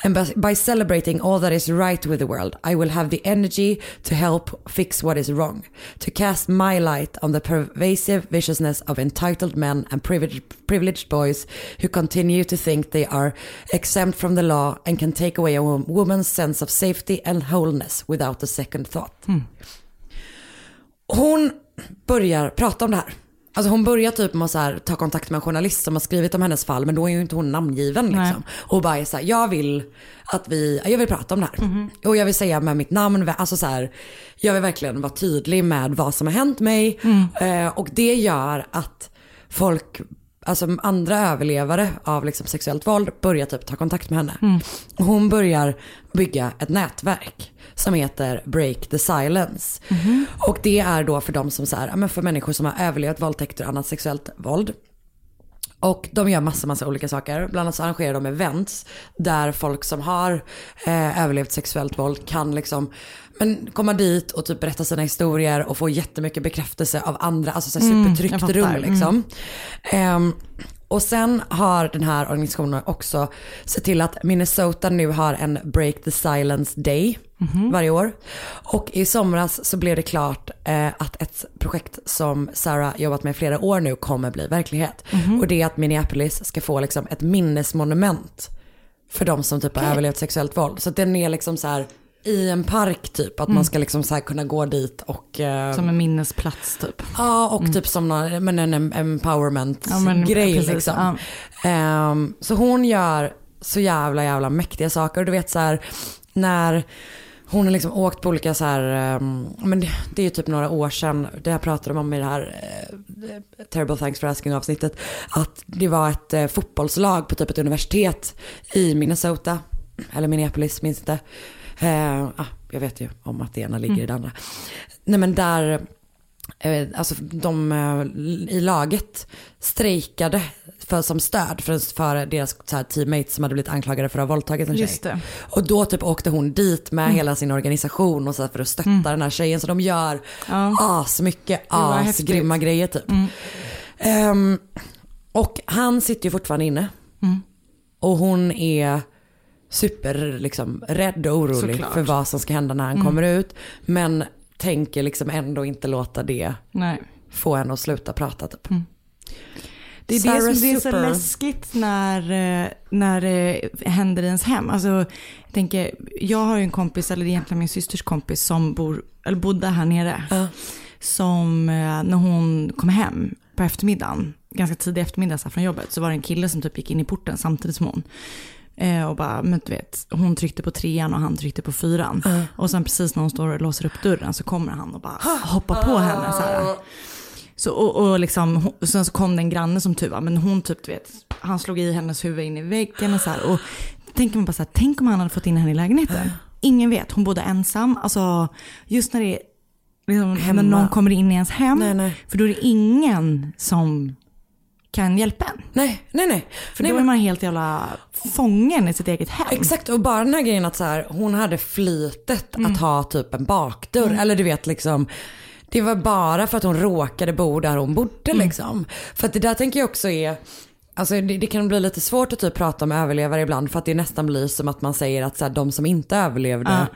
And by, by celebrating all that is right with the world, I will have the energy to help fix what is wrong, to cast my light on the pervasive viciousness of entitled men and privileged, privileged boys who continue to think they are exempt from the law and can take away a woman's sense of safety and wholeness without a second thought. Mm. Hon börjar prata om det här. Alltså hon börjar typ med att så här, ta kontakt med en journalist som har skrivit om hennes fall men då är ju inte hon namngiven liksom. Och bara är så här, jag vill att vi, jag vill prata om det här. Mhm. Och jag vill säga med mitt namn, alltså så här, jag vill verkligen vara tydlig med vad som har hänt mig. Mm. Eh, och det gör att folk, alltså andra överlevare av liksom sexuellt våld börjar typ ta kontakt med henne. Mm. Och hon börjar bygga ett nätverk som heter Break the Silence. Mhm. Och det är då för de som så här, för människor som har överlevt våldtäkter och annat sexuellt våld. Och de gör massa, massa olika saker. Bland annat så arrangerar de events där folk som har eh, överlevt sexuellt våld kan liksom men komma dit och typ berätta sina historier och få jättemycket bekräftelse av andra, alltså så här Mm, supertryggt rum Mm. liksom. Ehm, och sen har den här organisationen också sett till att Minnesota nu har en Break the Silence Day Mhm. varje år. Och i somras så blev det klart eh, att ett projekt som Sarah jobbat med i flera år nu kommer bli verklighet. Mhm. Och det är att Minneapolis ska få liksom ett minnesmonument för de som typ har Okej. överlevt sexuellt våld. Så den är liksom så här i en park typ, att Mm. man ska liksom så kunna gå dit och... eh, Som en minnesplats typ. Ja, och Mm. typ som någon, men en em- Ja, men empowerment-grej precis, liksom. Ehm, så hon gör så jävla, jävla mäktiga saker. Du vet så här, när hon har liksom åkt på olika så här, ehm, men det, det är ju typ några år sedan, det här pratade de om i det här eh, Terrible Thanks for Asking avsnittet, att det var ett eh, fotbollslag på typ ett universitet i Minnesota, eller Minneapolis, minns inte. Uh, ah, jag vet ju om att det ena ligger i det andra. Nej men där, alltså de i laget strejkade för, som stöd för, för deras så här, teammates som hade blivit anklagade för att ha våldtagit en tjej. Just det. Och då typ åkte hon dit med Mm. hela sin organisation och så här, för att stötta Mm. den här tjejen. Så de gör Ja. asmycket asgrymma grejer typ. Mm. Ehm, och han sitter ju fortfarande inne. Mm. Och hon är super liksom, rädd och orolig Såklart. för vad som ska hända när han Mm. kommer ut. Men tänker liksom ändå inte låta det Nej. få henne att sluta prata typ. Det är Sarah det som det är så Super. läskigt när, eh, när det händer i ens hem. Alltså, jag, tänker, jag har ju en kompis, eller egentligen min systers kompis, som bor, eller bodde här nere. Som eh, när hon kom hem på eftermiddagen, ganska tidig eftermiddag så från jobbet, så var det en kille som typ gick in i porten samtidigt som hon. Eh, och bara, men du vet, hon tryckte på trean och han tryckte på fyran. Och sen precis när hon står och låser upp dörren så kommer han och bara hoppar på henne. Så här. Så, och, och liksom, sen så kom det en granne som tur var, men hon typ, du vet, han slog i hennes huvud in i väggen och så här. Och tänker man bara så här, tänk om han hade fått in henne i lägenheten. Ingen vet, hon bodde ensam. Alltså, just när det är, liksom, Hemma. när någon kommer in i ens hem. Nej, nej. För då är det ingen som kan hjälpa en. Nej, nej, nej. För Nej, då är man helt jävla fången i sitt eget hem. Exakt, och bara den här grejen att så här, hon hade flytet Mm. att ha typ en bakdörr. Eller du vet liksom, det var bara för att hon råkade bo där hon bodde Mm. liksom. För att det där tänker jag också är, alltså det, det kan bli lite svårt att typ prata om överlevare ibland. För att det nästan blir som att man säger att så här, de som inte överlevde Ja.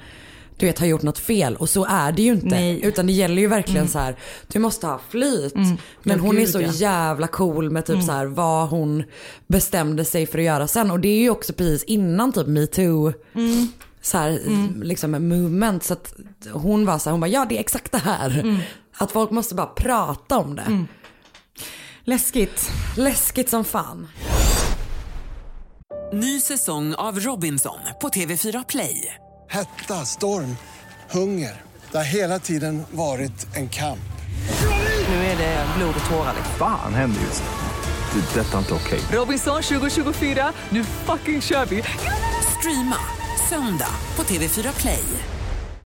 du vet har gjort något fel och så är det ju inte. Nej. Utan det gäller ju verkligen Mm. så här, du måste ha flyt. Mm. Men hon är gud, så ja. jävla cool med typ Mm. så här vad hon bestämde sig för att göra sen. Och det är ju också precis innan typ metoo. Mm. Så här, liksom movement. Så att hon var så här, hon bara ja det är exakt det här. Mm. Att folk måste bara prata om det. Läskigt. Läskigt som fan. Ny säsong av Robinson på TV4 Play. Hetta, storm, hunger. Det har hela tiden varit en kamp. Nu är det blod och tårar. Fan händer just. Det. är Detta är inte okej. Robinson 2024, nu fucking kör vi! Streama söndag på TV4 Play.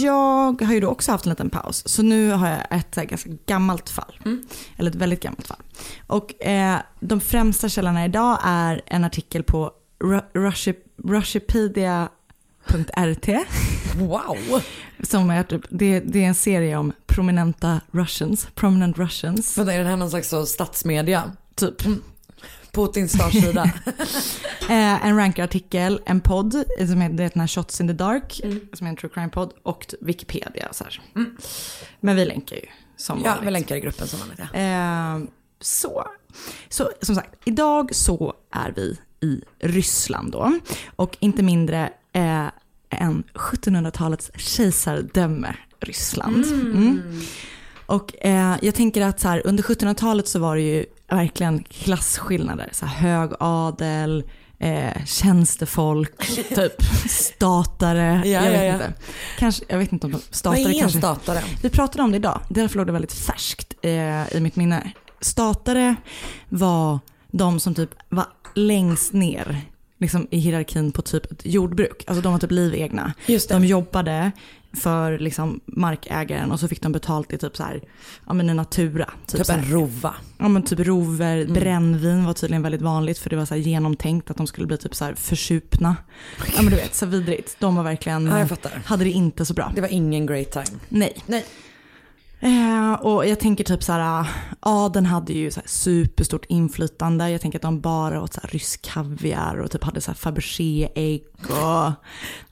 Jag har ju då också haft en liten paus. Så nu har jag ett här ganska gammalt fall. Eller ett väldigt gammalt fall. Och eh, de främsta källorna idag är en artikel på Ru- Rushi- Rushipedia P.RT. Wow! Som är typ, det, det är en serie om prominenta Russians. Prominent Russians. Vänta, är det här någon slags statsmedia? Typ. Putins startsida. Eh, en rankarartikel, en podd som heter den här Shots in the Dark, Mm. som är en true crime-podd, och typ Wikipedia. Så här. Men vi länkar ju som Ja, vanligt. vi länkar i gruppen som vanligt. Ja. Eh, så. så, som sagt, idag så är vi i Ryssland då. Och inte mindre eh, än 1700-talets kejsardöme Ryssland. Mm. Och eh, jag tänker att så här, under 1700-talet så var det ju verkligen klasskillnader. Så här, hög adel, eh, tjänstefolk, typ statare. Ja, jag, vet ja, ja. Inte. Kanske, jag vet inte om de statare Vad är en statare? Vi pratade om det idag, därför låg det väldigt färskt eh, i mitt minne. Statare var de som typ var längst ner liksom, i hierarkin på typ ett jordbruk. Alltså de var typ livegna. De jobbade för liksom, markägaren och så fick de betalt i typ så här, ja men i natura. Typ här. en rova. Ja men typ rover, brännvin var tydligen väldigt vanligt för det var så genomtänkt att de skulle bli typ så här försupna. Ja men du vet, så vidrigt. De var verkligen, Ja, hade det inte så bra. Det var ingen great time. Nej. Nej. Eh, och jag tänker typ så här, adeln hade ju så superstort inflytande. Jag tänker att de bara åt så rysk kaviar och typ hade så här Fabergé-ägg och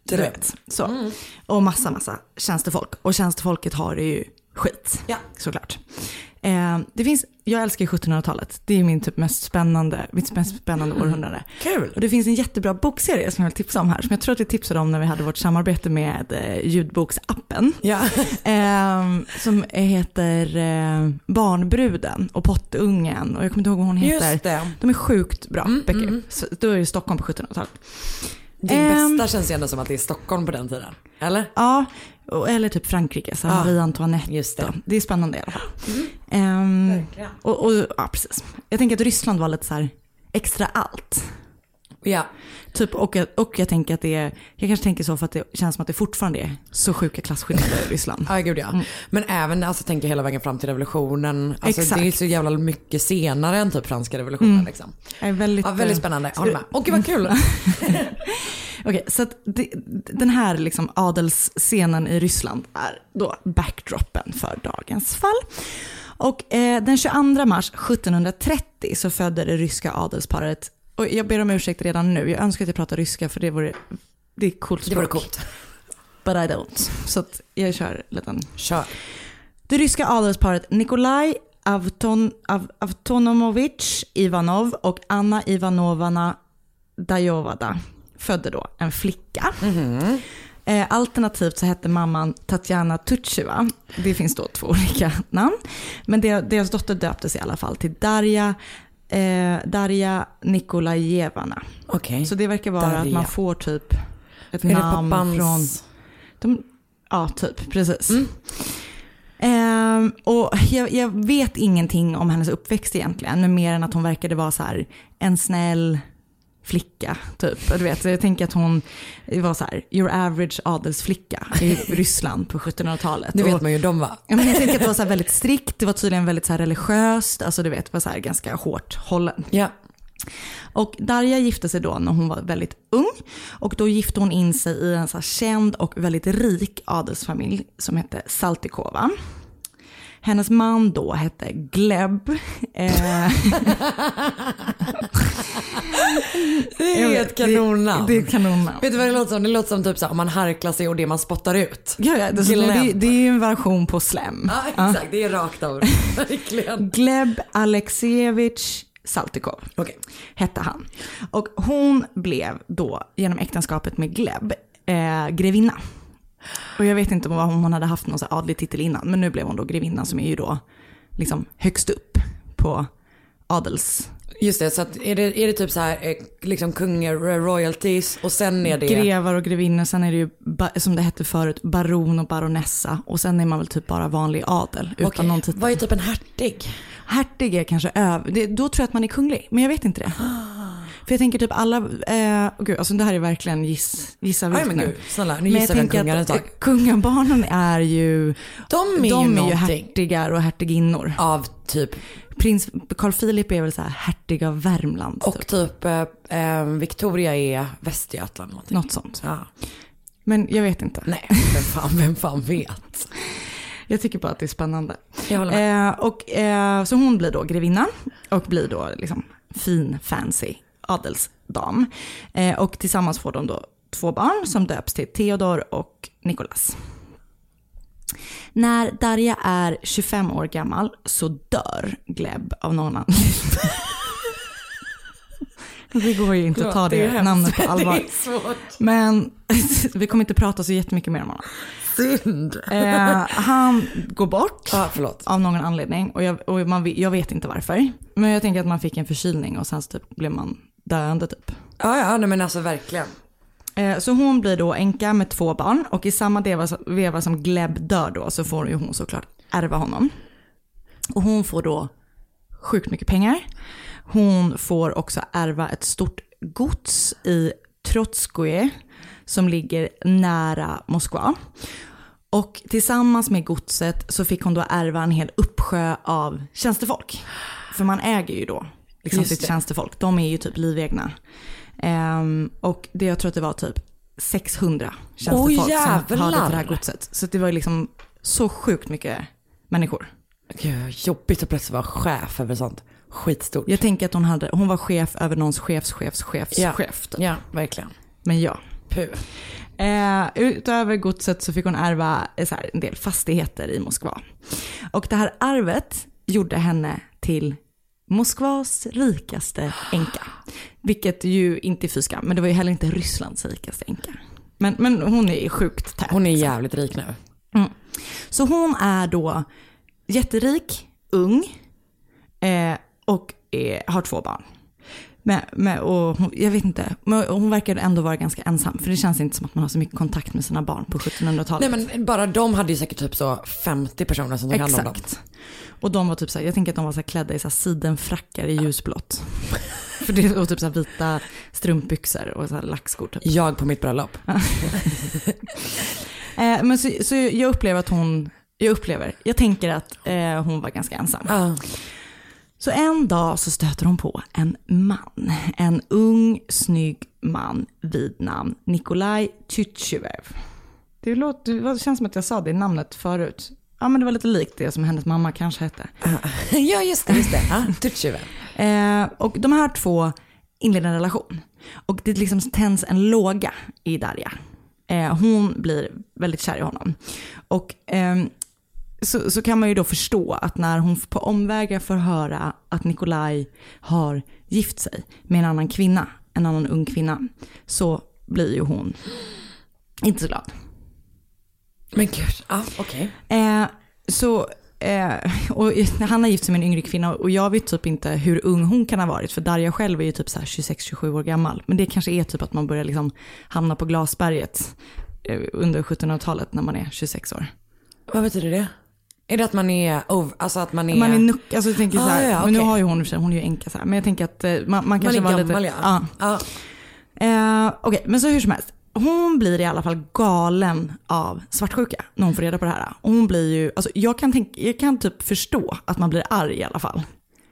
du vet. Så. Och massa, massa tjänstefolk. Och tjänstefolket har det ju skit, Ja. såklart. Eh, det finns, jag älskar ju 1700-talet. Det är min typ mest spännande, mitt mest spännande århundrade. Kul. Och det finns en jättebra bokserie som jag vill tipsa om här, som jag tror att vi tipsade om när vi hade vårt samarbete med eh, ljudboksappen. Ja. Ehm, som heter eh, Barnbruden och Pottungen och jag kommer inte ihåg vad hon heter. Just det. De är sjukt bra böcker. Så, då är det Stockholm på 1700-talet. Det Ehm, bästa känns ju ändå som att det är Stockholm på den tiden. Eller? Ja, eller typ Frankrike, så Ja, Marie Antoinette. just det. det är spännande i alla fall. Ehm, Verkligen. och, och, ja, precis. Jag tänker att Ryssland var lite så här extra allt. Ja. Typ, och, och jag tänker att det är, jag kanske tänker så för att det känns som att det fortfarande är så sjuka klasskillnader i Ryssland. Ja, gud ja. Men även alltså, tänker hela vägen fram till revolutionen. Alltså, Exakt. det är så jävla mycket senare än typ franska revolutionen. Mm. Liksom. Är väldigt, Ja, väldigt eh, spännande. ska Håller med. Och gud vad kul. Okej, så att det, den här liksom adelsscenen i Ryssland är då backdropen för dagens fall. Och eh, den 22 mars 1730 så födde det ryska adelsparet, och jag ber om ursäkt redan nu, jag önskar att jag pratar ryska för det vore, det är coolt språk. Det vore coolt. But I don't. Så att jag kör en liten. Kör. Det ryska adelsparet Nikolaj Avton, Av, Avtonomovich Ivanov och Anna Ivanovna Dajovada födde då en flicka. Eh, alternativt så hette mamman Tatjana Tutjeva. Det finns då två olika namn. Men deras dotter döptes i alla fall till Darja, eh, Darja Nikolajevana. Okej. Så det verkar vara att Darja. man får typ ett Är namn från... De, ja, typ. Precis. Ehm, och jag, jag vet ingenting om hennes uppväxt egentligen, mer än att hon verkade vara så här, en snäll flicka. Typ. Du vet, jag tänker att hon var så här, your average adelsflicka i Ryssland på 1700-talet. Det vet man ju de var. Ja, men jag tänker att det var så väldigt strikt, det var tydligen väldigt så religiöst, alltså du vet, var så ganska hårt hållen. Ja. Och Darja gifte sig då när hon var väldigt ung. Och då gifte hon in sig i en så känd och väldigt rik adelsfamilj som hette Saltikova. Hennes man då hette Gleb. Eh, Det är ett kanonnamn. Det, det är ett kanonnamn. Vet du vad det låter som? Det låter som typ så här, om man harklar sig och det man spottar ut. Ja, ja, det, det, det, det är ju en version på slem. Ja, exakt. Det är rakt av. Verkligen. Gleb Alexejevich Saltykov hette han. Och hon blev då genom äktenskapet med Gleb eh, grevinna. Och jag vet inte om hon hade haft någon så adlig titel innan, men nu blev hon då grevinna som är ju då liksom högst upp på adels... Just det, så att är, det, är det typ så här, eh, liksom kungar, royalties och sen är det... Grevar och grevinnor, sen är det ju som det hette förut, baron och baronessa och sen är man väl typ bara vanlig adel utan Okej, någon titel. Vad är typ en hertig? Hertig är kanske över, det, då tror jag att man är kunglig, men jag vet inte det. För jag tänker typ alla, eh, oh gud, alltså det här är verkligen giss, gissa vilt men nu. gud, snälla, nu Men jag gissar vi en tänker kungar att, ett eh, Kungabarnen är ju, De är ju de är ju hertigar och hertiginnor. Av typ? Prins Carl Philip är väl så här hertig av Värmland. Och typ eh, eh, Victoria är Västergötland. Någonting. Något sånt. Ja. Men jag vet inte. Nej, vem fan, vem fan vet? Jag tycker bara att det är spännande. Jag håller med. Eh, och, eh, så hon blir då grevinna och blir då liksom fin, fancy adelsdam. Eh, och tillsammans får de då två barn som döps till Theodor och Nikolas. När Darja är 25 år gammal så dör Gleb av någon anledning. Det går ju inte att ta det det, namnet på allvar. Men vi kommer inte prata så jättemycket mer om honom. Synd. Eh, han går bort förlåt. av någon anledning och, jag, och man, vet- jag vet inte varför. Men jag tänker att man fick en förkylning och sen så typ blev man döende typ. Ja, ja, nej, men alltså verkligen. Eh, Så hon blir då änka med två barn och i samma veva, veva som Gleb dör då så får ju hon såklart ärva honom. Och hon får då sjukt mycket pengar. Hon får också ärva ett stort gods i Trotskoje som ligger nära Moskva. Och tillsammans med godset så fick hon då ärva en hel uppsjö av tjänstefolk. För man äger ju då liksom Just sitt det. tjänstefolk. De är ju typ livegna. Ehm, och det, jag tror att det var typ 600 tjänstefolk Åh, som hörde till det här godset. Så det var liksom så sjukt mycket människor. Gud, jobbigt att plötsligt vara chef över sånt. Skitstort. Jag tänker att hon, hade, hon var chef över någons chefs chefs chefs Ja. chef. typ. Ja, verkligen. Men ja. Puh. Eh, utöver godset så fick hon ärva eh, här, en del fastigheter i Moskva. Och det här arvet gjorde henne till Moskvas rikaste änka. Vilket ju inte är fy skam, men det var ju heller inte Rysslands rikaste änka. Men, men hon är sjukt tät. Hon är jävligt rik nu. Mm. Så hon är då jätterik, ung eh, och är, har två barn. Men, men, och hon, jag vet inte, men hon verkar ändå vara ganska ensam. För det känns inte som att man har så mycket kontakt med sina barn på 1700-talet. Nej men bara de hade ju säkert typ så 50 personer som tog hand om dem. Exakt. Och de var typ så här, jag tänker att de var så här klädda i så här sidenfrackar i ljusblått. För det och typ så här vita strumpbyxor och så här lackskor typ. Jag på mitt bröllop. Eh, men så, så jag upplever att hon, jag upplever, jag tänker att eh, hon var ganska ensam. Så en dag så stöter hon på en man, en ung snygg man vid namn Nikolaj Tytjevev. Det, låter, det känns som att jag sa det namnet förut. Ja men det var lite likt det som hennes mamma kanske hette. ja just det, just det. Tutjevev. Eh, och de här två inleder en relation. Och det liksom tänds en låga i Darja. Eh, hon blir väldigt kär i honom. Och ehm, så, så kan man ju då förstå att när hon på omvägar får höra att Nikolaj har gift sig med en annan kvinna, en annan ung kvinna, så blir ju hon inte så glad. Men gud, ja okej. Eh, så, eh, och han har gift sig med en yngre kvinna och jag vet typ inte hur ung hon kan ha varit. För Darja själv är ju typ så här 26-27 år gammal. Men det kanske är typ att man börjar liksom hamna på glasberget eh, under 1700-talet när man är 26 år. Vad betyder det? Är det att man är, ov- alltså att man är... Man är nuck, alltså jag tänker så här, Ah, ja, men nu har ju hon hon är ju änka så här, men jag tänker att eh, man, man kanske är var gammal, lite... ja. ja. Eh, Okej, men så hur som helst. Hon blir i alla fall galen av svartsjuka när hon får reda på det här. Och hon blir ju, alltså jag kan, tänka, jag kan typ förstå att man blir arg i alla fall.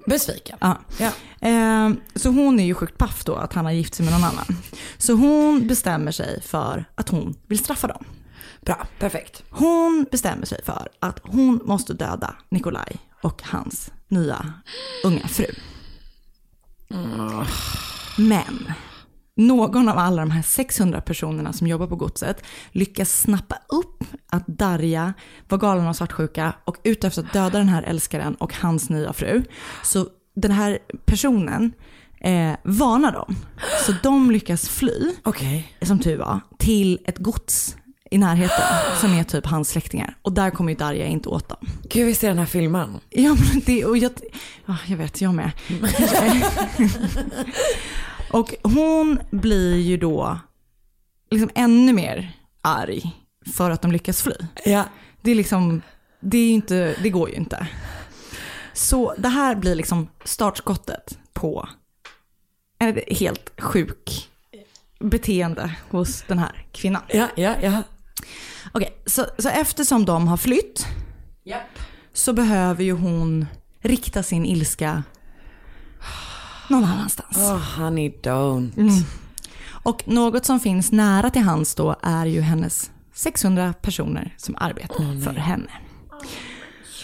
Besviken. Ja. Eh, så hon är ju sjukt paff då att han har gift sig med någon annan. Så hon bestämmer sig för att hon vill straffa dem. Bra, perfekt. Hon bestämmer sig för att hon måste döda Nikolaj och hans nya unga fru. Men någon av alla de här 600 personerna som jobbar på godset lyckas snappa upp att Darja var galen av svartsjuka och ute efter att döda den här älskaren och hans nya fru. Så den här personen eh, varnar dem. Så de lyckas fly, som tur var, till ett gods i närheten som är typ hans släktingar. Och där kommer ju Darja inte åt dem. Gud, visst är den här filmen? Ja, men det, och jag, ja, jag vet, jag med. och hon blir ju då liksom ännu mer arg för att de lyckas fly. Ja. Det är liksom, det, är inte, det går ju inte. Så det här blir liksom startskottet på en helt sjuk beteende hos den här kvinnan. Ja, ja, ja. Okej, så, så eftersom de har flytt så behöver ju hon rikta sin ilska någon annanstans. Oh, honey don't. Mm. Och något som finns nära till hands då är ju hennes 600 personer som arbetar för henne.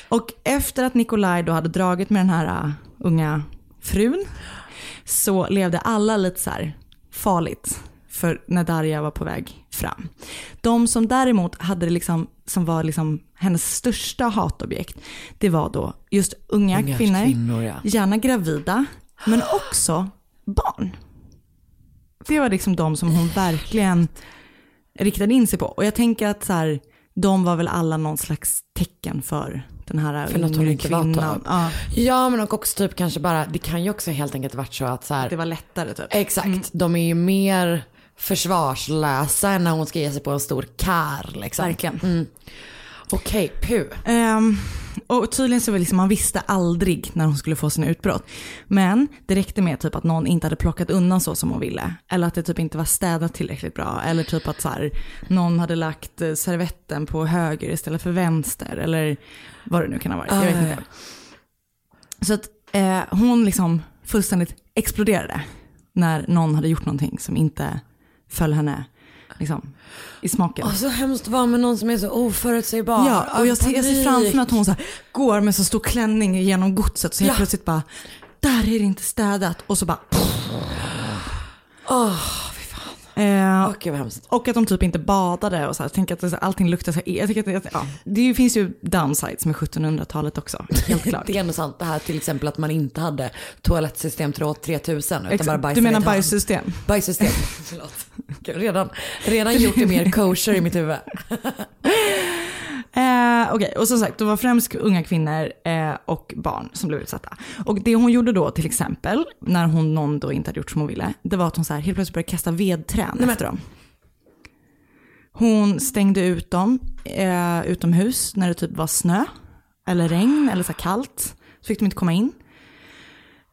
Och efter att Nikolaj då hade dragit med den här uh, unga frun så levde alla lite så här farligt för när Darja var på väg fram. De som däremot hade det liksom, som var liksom hennes största hatobjekt, det var då just unga, Unga kvinnor, kvinnor, ja. gärna gravida, men också barn. Det var liksom de som hon verkligen riktade in sig på. Och jag tänker att så här, de var väl alla någon slags tecken för den här För något hon inte kvinnan. Ja. Ja men och också typ kanske bara, det kan ju också helt enkelt varit så att så här, Det var lättare typ. Exakt, de är ju mer försvarslösa när hon ska ge sig på en stor kar liksom. Verkligen. Mm. Okej, pu. Ehm, och tydligen så var liksom, man visste aldrig när hon skulle få sina utbrott. Men det räckte med typ att någon inte hade plockat undan så som hon ville. Eller att det typ inte var städat tillräckligt bra. Eller typ att så här, någon hade lagt eh, servetten på höger istället för vänster. Eller vad det nu kan ha varit. Jag vet Ah, inte. Så att eh, hon liksom fullständigt exploderade när någon hade gjort någonting som inte föll henne liksom, i smaken. Och så hemskt vara med någon som är så oförutsägbar. Ja, och jag ser, jag ser framför mig att hon så här, går med så stor klänning genom godset så helt Ja. plötsligt bara, där är det inte städat. Och så bara, Åh, eh, Åh, gud vad hemskt. och att de typ inte badade och så här, tänker att allting luktar så här, jag tycker att ja, det finns ju downsides med 1700-talet också, helt klart. Det är ändå sant det här till exempel att man inte hade toalettsystem 3000 utan Exakt. bara Du bajsade menar bajssystem? Bajssystem, förlåt. Redan, redan gjort det mer kosher i mitt huvud. Eh, Okej, och som sagt, det var främst unga kvinnor eh, och barn som blev utsatta. Och det hon gjorde då till exempel, när hon någon då inte hade gjort som hon ville, det var att hon så här, helt plötsligt började kasta vedträn men- efter dem. Hon stängde ut dem eh, utomhus när det typ var snö, eller regn, eller så kallt. Så fick de inte komma in.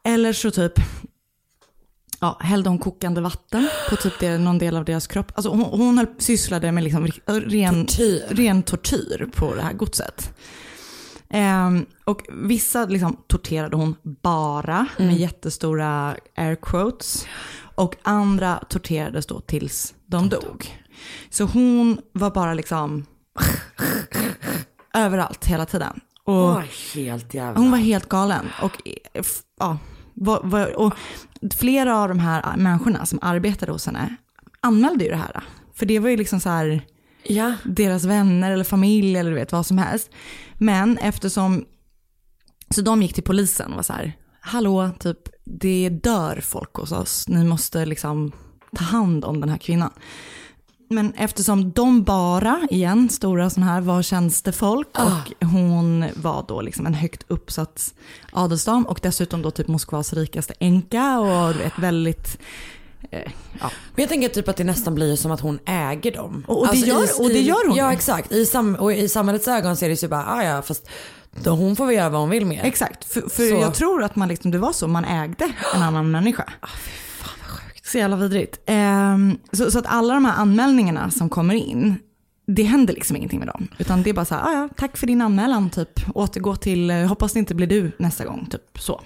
Eller så typ ja, hällde hon kokande vatten på typ det, någon del av deras kropp. Alltså hon, hon höll, sysslade med liksom ren, tortyr. ren tortyr på det här godset. Ehm, och vissa liksom torterade hon bara Mm. med jättestora air quotes. Och andra torterades då tills de dog. Så hon var bara liksom överallt hela tiden. Och Hon var helt jävla... hon var helt galen. Och, eh, ja, och flera av de här människorna som arbetade hos henne anmälde ju det här. För det var ju liksom så här Ja. deras vänner eller familj eller du vet vad som helst. Men eftersom, så de gick till polisen och var så här, hallå, typ det dör folk hos oss, ni måste liksom ta hand om den här kvinnan. Men eftersom de bara, igen, stora sådana här, var tjänstefolk och hon var då liksom en högt uppsatt adelsdam och dessutom då typ Moskvas rikaste änka och vet väldigt, eh, ja. Men jag tänker typ att det nästan blir som att hon äger dem. Och- och det gör- och det gör hon Ja ju. exakt. I, sam, och i samhällets ögon ser det så bara, ah, ja fast då, hon får väl göra vad hon vill med. Exakt, för, för jag tror att man liksom, det var så, man ägde en annan människa. Så jävla vidrigt. Ehm, så, så att alla de här anmälningarna som kommer in, det händer liksom ingenting med dem. Utan det är bara så här, "Ah, ja, tack för din anmälan, typ. återgå till, eh, hoppas det inte blir du nästa gång, typ så.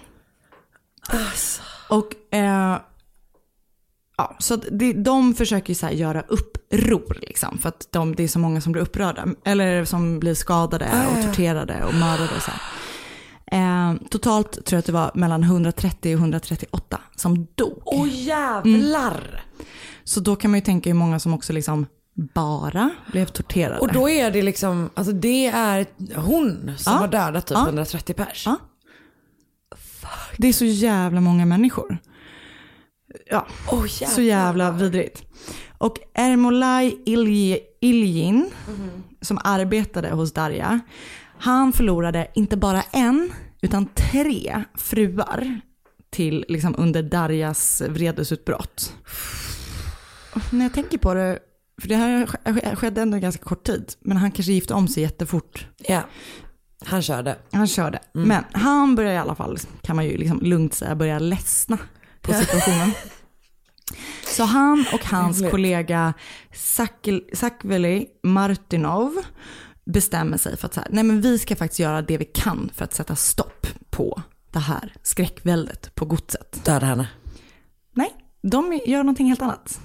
Och eh, ja, så det, de försöker ju så här göra uppror liksom. För att de, det är så många som blir upprörda. Eller som blir skadade och torterade och mördade och så här. Eh, totalt tror jag att det var mellan 130 och 138 som dog. Åh jävlar! Så då kan man ju tänka hur många som också liksom bara blev torterade. Och då är det liksom, alltså det är hon som Ja. har dödat typ Ja. 130 pers. Ja. Det är så jävla många människor. Ja, Oh, så jävla vidrigt. Och Ermolai Ilji- Iljin, som arbetade hos Darja, han förlorade inte bara en, utan tre fruar till liksom under Darjas vredesutbrott. När jag tänker på det, för det här sk- skedde ändå ganska kort tid, men han kanske gifte om sig jättefort. Ja, han körde. Han körde. Men han börjar i alla fall, kan man ju liksom lugnt säga, börja ledsna på situationen. Så han och hans kollega Sakveli Martinov bestämmer sig för att så här, nej men vi ska faktiskt göra det vi kan för att sätta stopp på det här skräckväldet på godset. Döda henne. Nej, de gör någonting helt annat.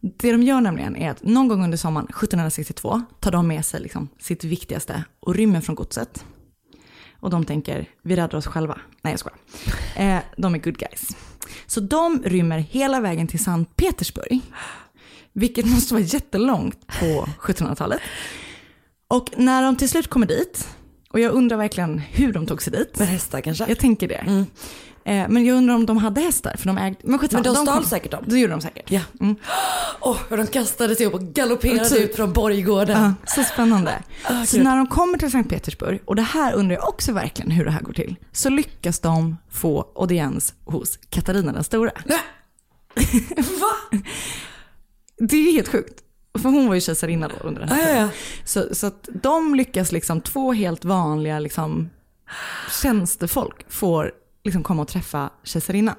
Det de gör nämligen är att någon gång under sommaren 1762 tar de med sig liksom sitt viktigaste och rymmer från godset. Och de tänker, vi räddar oss själva. Nej jag skojar. Eh, de är good guys. Så de rymmer hela vägen till Sankt Petersburg. Vilket måste vara jättelångt på 1700-talet. Och när de till slut kommer dit, och jag undrar verkligen hur de tog sig dit. Med hästar kanske? Jag tänker det. Eh, men jag undrar om de hade hästar, för de ägde... Men, skitsamma, Men de stal kom- säkert dem. Det gjorde de säkert. Ja. Mm. Hur de kastade sig upp och galopperade Typ. ut från borggården. Ja, så spännande. Ah, så när de kommer till Sankt Petersburg, och det här undrar jag också verkligen hur det här går till, så lyckas de få audiens hos Katarina den stora. Va? Det är helt sjukt. För hon var ju kejsarinna då under den här tiden. Så, så att de lyckas liksom, två helt vanliga liksom, tjänstefolk får liksom komma och träffa kejsarinnan.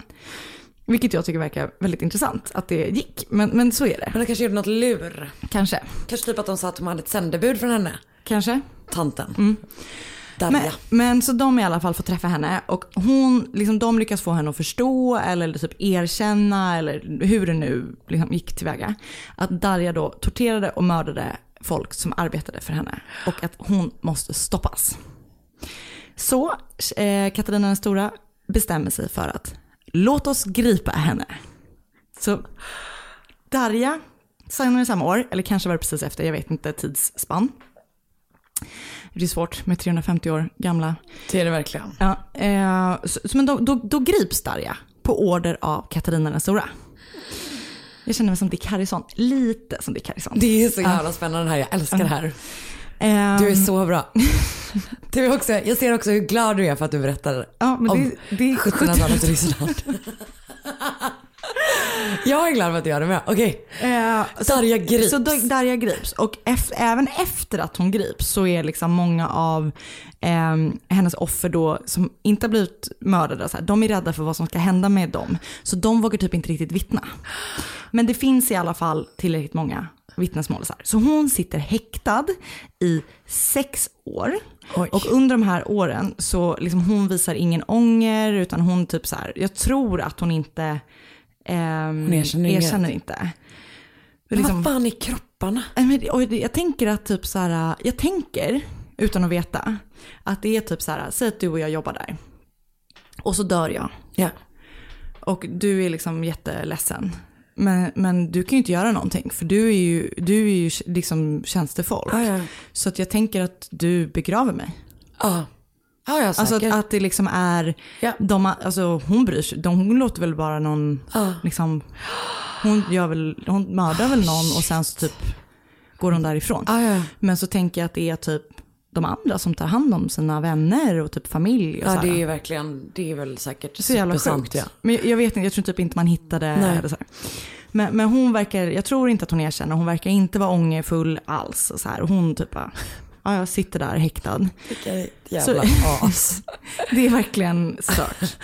Vilket jag tycker verkar väldigt intressant att det gick. Men, men så är det. Men de kanske gjorde något lur. Kanske. Kanske typ att de sa att de hade ett sändebud från henne. Kanske. Tanten. Mm. Men, men så de i alla fall får träffa henne och hon, liksom, de lyckas få henne att förstå eller typ erkänna eller hur det nu liksom gick tillväga. Att Darja då torterade och mördade folk som arbetade för henne och att hon måste stoppas. Så eh, Katarina den stora bestämmer sig för att låt oss gripa henne. Så Darja, senare samma år, eller kanske var det precis efter, jag vet inte tidsspann. Det är svårt med 350 år gamla. Det är det verkligen. Ja, eh, så, men då, då, då grips Darja på order av Katarina den stora. Jag känner mig som Dick Harrison, lite som Dick Harrison. Det är så jävla spännande här. Jag älskar det här. Ehm, Du är så bra. Du är också, jag ser också hur glad du är för att du berättar Ja, men om det, det är 1700-talet Ryssland. jag är glad för att gör det med. Okej. Darja grips. Så Darja grips. Och ef- även efter att hon grips så är liksom många av ehm, hennes offer då som inte har blivit mördade, så här, de är rädda för vad som ska hända med dem. Så de vågar typ inte riktigt vittna. Men det finns i alla fall tillräckligt många vittnesmål. Så, här. så hon sitter häktad i sex år. Och under de här åren så liksom hon visar ingen ånger utan hon typ så här, jag tror att hon inte ehm, Hon erkänner erkänner inte. Men Liksom- vad fan är kropparna? Och jag tänker att typ så här, jag tänker utan att veta att det är typ så här, säg att du och jag jobbar där. Och så dör jag. Ja. Och du är liksom jätteledsen. Men, men du kan ju inte göra någonting för du är ju, du är ju liksom tjänstefolk. Ja, ja. Så att jag tänker att du begraver mig. Ja. Ja, ja, Alltså att, att det liksom är, de, alltså hon bryr sig, de, hon låter väl bara någon, liksom, hon, gör väl, hon mördar väl någon och sen så typ går hon därifrån. Men så tänker jag att det är typ de andra som tar hand om sina vänner och typ familj. Och Ja, så det är verkligen, det är väl säkert så jävla sjukt. Ja. Men jag vet inte, jag tror typ inte man hittade Nej. eller så här. Men, men hon verkar, jag tror inte att hon erkänner, hon verkar inte vara ångerfull alls. Och så här. Hon typ bara, ja jag sitter där häktad. Vilket jävla as. det är verkligen stört.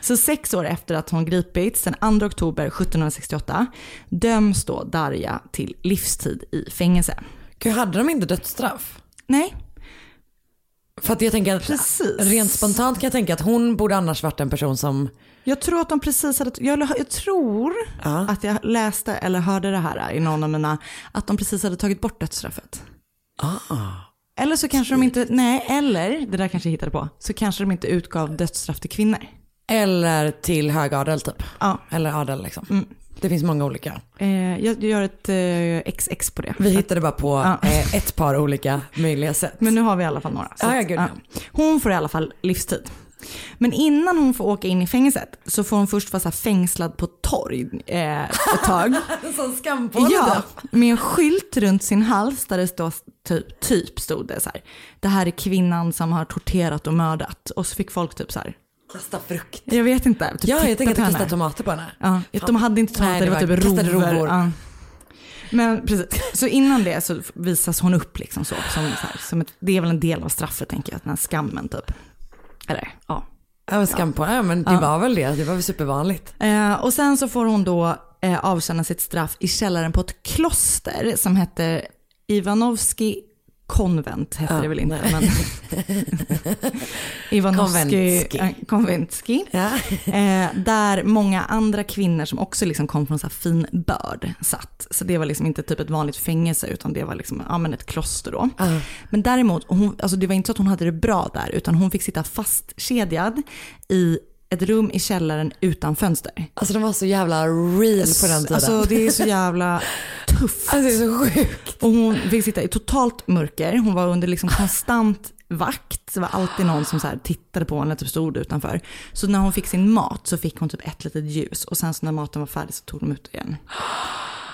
Så sex år efter att hon gripits, den 2 oktober 1768, döms då Darja till livstid i fängelse. Gud, hade de inte dödsstraff? Nej. För att jag tänker att Precis. rent spontant kan jag tänka att hon borde annars varit en person som Jag tror att de precis hade, jag, jag tror att jag läste eller hörde det här i någon av mina, att de precis hade tagit bort dödsstraffet. Ah. Eller så kanske de inte, nej, eller, det där kanske jag hittade på, så kanske de inte utgav dödsstraff till kvinnor. Eller till högadel typ. Ja. Eller adel liksom. Det finns många olika. Eh, jag gör ett eh, XX på det. Vi hittade bara på Ja. eh, ett par olika möjliga sätt. Men nu har vi i alla fall några. Så Ja, ja, gud, ja. Hon får i alla fall livstid. Men innan hon får åka in i fängelset så får hon först vara fängslad på torg eh, ett tag. Sån skampåle Ja, typ. med en skylt runt sin hals där det står typ, typ stod det så här. Det här är kvinnan som har torterat och mördat. Och så fick folk typ så här. Kasta frukt. Jag vet inte. Typ Ja, jag tänker att kasta tomater på henne. Ja, Fan. de hade inte tomater, Nej, det var typ kastade rovor. rovor. Ja. Men precis, så innan det så visas hon upp liksom så. Som, så här, som ett, det är väl en del av straffet tänker jag, den här skammen typ. Eller ja. Ja, skam på ja, men det Ja. var väl det. Det var väl supervanligt. Eh, och sen så får hon då eh, avtjäna sitt straff i källaren på ett kloster som hette Ivanovski konvent hette Ja, det väl inte. nej. Men Konventski. äh, Konventski. Eh, där många andra kvinnor som också liksom kom från så här fin börd satt. Så det var liksom inte typ ett vanligt fängelse utan det var liksom, ja, men ett kloster då. Men däremot, hon, alltså det var inte så att hon hade det bra där utan hon fick sitta fastkedjad i ett rum i källaren utan fönster. Alltså de var så jävla real på den tiden. Alltså det är så jävla tufft. Alltså det är så sjukt. Och hon fick sitta i totalt mörker. Hon var under liksom konstant vakt. Det var alltid någon som så här tittade på henne, typ stod utanför. Så när hon fick sin mat så fick hon typ ett litet ljus. Och sen så när maten var färdig så tog de ut igen.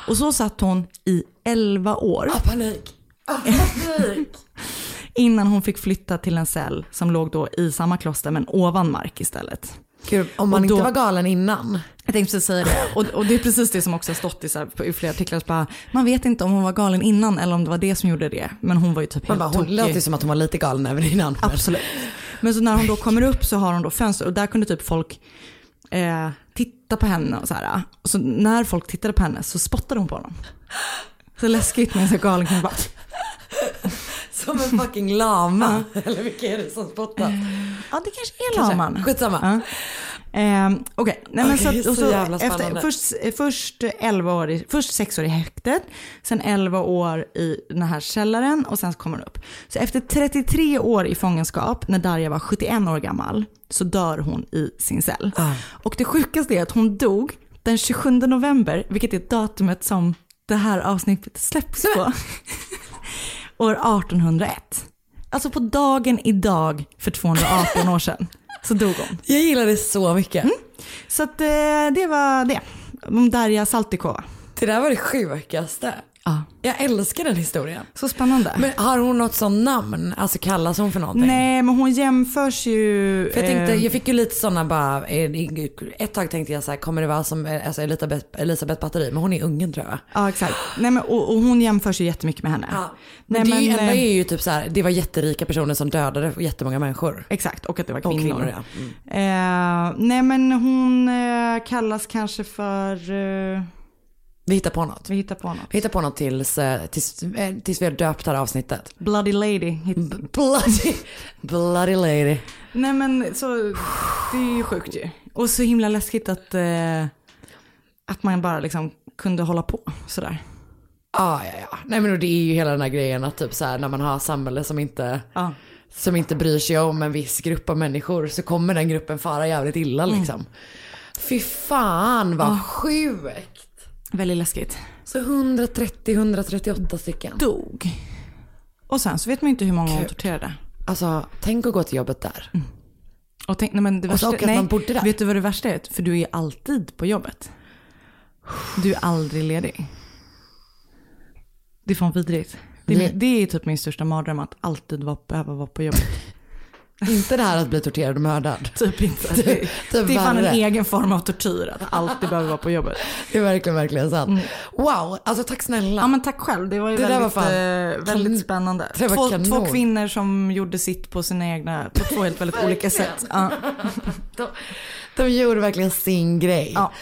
Och så satt hon i 11 år. panik. panik. Innan hon fick flytta till en cell som låg då i samma kloster men ovan mark istället. Gud, om man då- inte var galen innan. Jag tänkte precis säga det. Och, och det är precis det som också har stått i, så här, i flera artiklar. Bara, man vet inte om hon var galen innan eller om det var det som gjorde det. Men hon var ju typ Man helt bara, hon tokig. låter ju som att hon var lite galen även innan. Absolut. Men så när hon då kommer upp så har hon då fönster och där kunde typ folk eh, titta på henne och så här. Och så när folk tittade på henne så spottade hon på honom. Så läskigt med en så galen kvinna bara. Som en fucking lama. Eller vilka är det som spottar? Ja det kanske är Kanske. laman. Skitsamma. Ehm, Okej, nej men Okej, så, så så efter, först, först 11 år, i, först 6 år i häktet, sen 11 år i den här källaren och sen kommer hon upp. Så efter 33 år i fångenskap, när Darja var 71 år gammal, så dör hon i sin cell. Och det sjukaste är att hon dog den 27 november, vilket är datumet som det här avsnittet släpps på. År 1801. Alltså på dagen idag för 218 år sedan så dog hon. Jag gillar det så mycket. Så att, eh, det var det. Om Darja Saltikova. Det där var det sjukaste. Ja. Jag älskar den historien. Så spännande. Men har hon något sånt namn? Alltså kallas hon för någonting? Nej, men hon jämförs ju... För jag tänkte, eh, jag fick ju lite sådana bara, eh, ett tag tänkte jag så här, kommer det vara som eh, alltså Elisabeth, Elisabeth Batteri? Men hon är ungen tror jag. Ja, exakt. Nej, men, och, och hon jämförs ju jättemycket med henne. Ja. Men, Nej, det men, eh, är ju typ så här, det var jätterika personer som dödade jättemånga människor. Exakt, och att det var kvinnor. kvinnor, ja. Mm. eh, nej, men hon eh, kallas kanske för... Eh, Vi hittar på något. vi hittar på något. Vi hittar på något tills, eh, tills, eh, tills vi har döpt det här avsnittet. Bloody Lady. Bloody, bloody lady. Nej, men så... Det är ju sjukt ju. Och så himla läskigt att, eh, att man bara liksom kunde hålla på sådär. Ja, ja, ja. Nej men det är ju hela den här grejen att typ så här när man har samhälle som inte, Ja. som inte bryr sig om en viss grupp av människor så kommer den gruppen fara jävligt illa liksom. Fy fan vad Ja. sjukt. Väldigt läskigt. Så 130-138 stycken. Dog. Och sen så vet man ju inte hur många hon torterade. Alltså tänk att gå till jobbet där. Och, tänk, nej, men det Och så värsta, och att nej, man bodde där. Vet du vad det värsta är? För du är alltid på jobbet. Du är aldrig ledig. Det är fan vidrigt. Det det är typ min största mardröm att alltid vara, behöva vara på jobbet. Inte det här att bli torterad och mördad. Typ inte. Det, Typ det är fan en egen form av tortyr att alltid behöva vara på jobbet. Det är verkligen, verkligen sant. Wow, alltså tack snälla. Ja men tack själv, det var ju Det väldigt, var fan eh, väldigt kan- spännande. Två, två kvinnor som gjorde sitt på sina egna, på två helt väldigt olika sätt. Ja. De, de gjorde verkligen sin grej. Ja.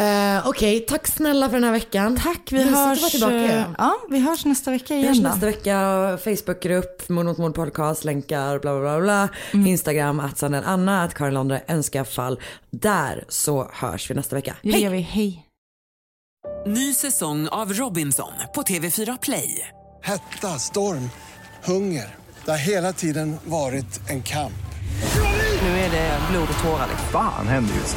Eh, Okej, tack snälla för den här veckan. Tack, vi att hörs, tillbaka eh, igen. ja, vi hörs nästa vecka Vi hörs igen nästa vecka, Facebookgrupp, Mord mot mord podcast, länkar, bla bla bla bla. Mm. Instagram, att Anna, att Karin Londre, önska fall. Där så hörs vi nästa vecka. Det Hej! gör vi, hej. Ny säsong av Robinson på TV4 Play. Hetta, storm, hunger. Det har hela tiden varit en kamp. Nu är det blod och tårar. Fan händer just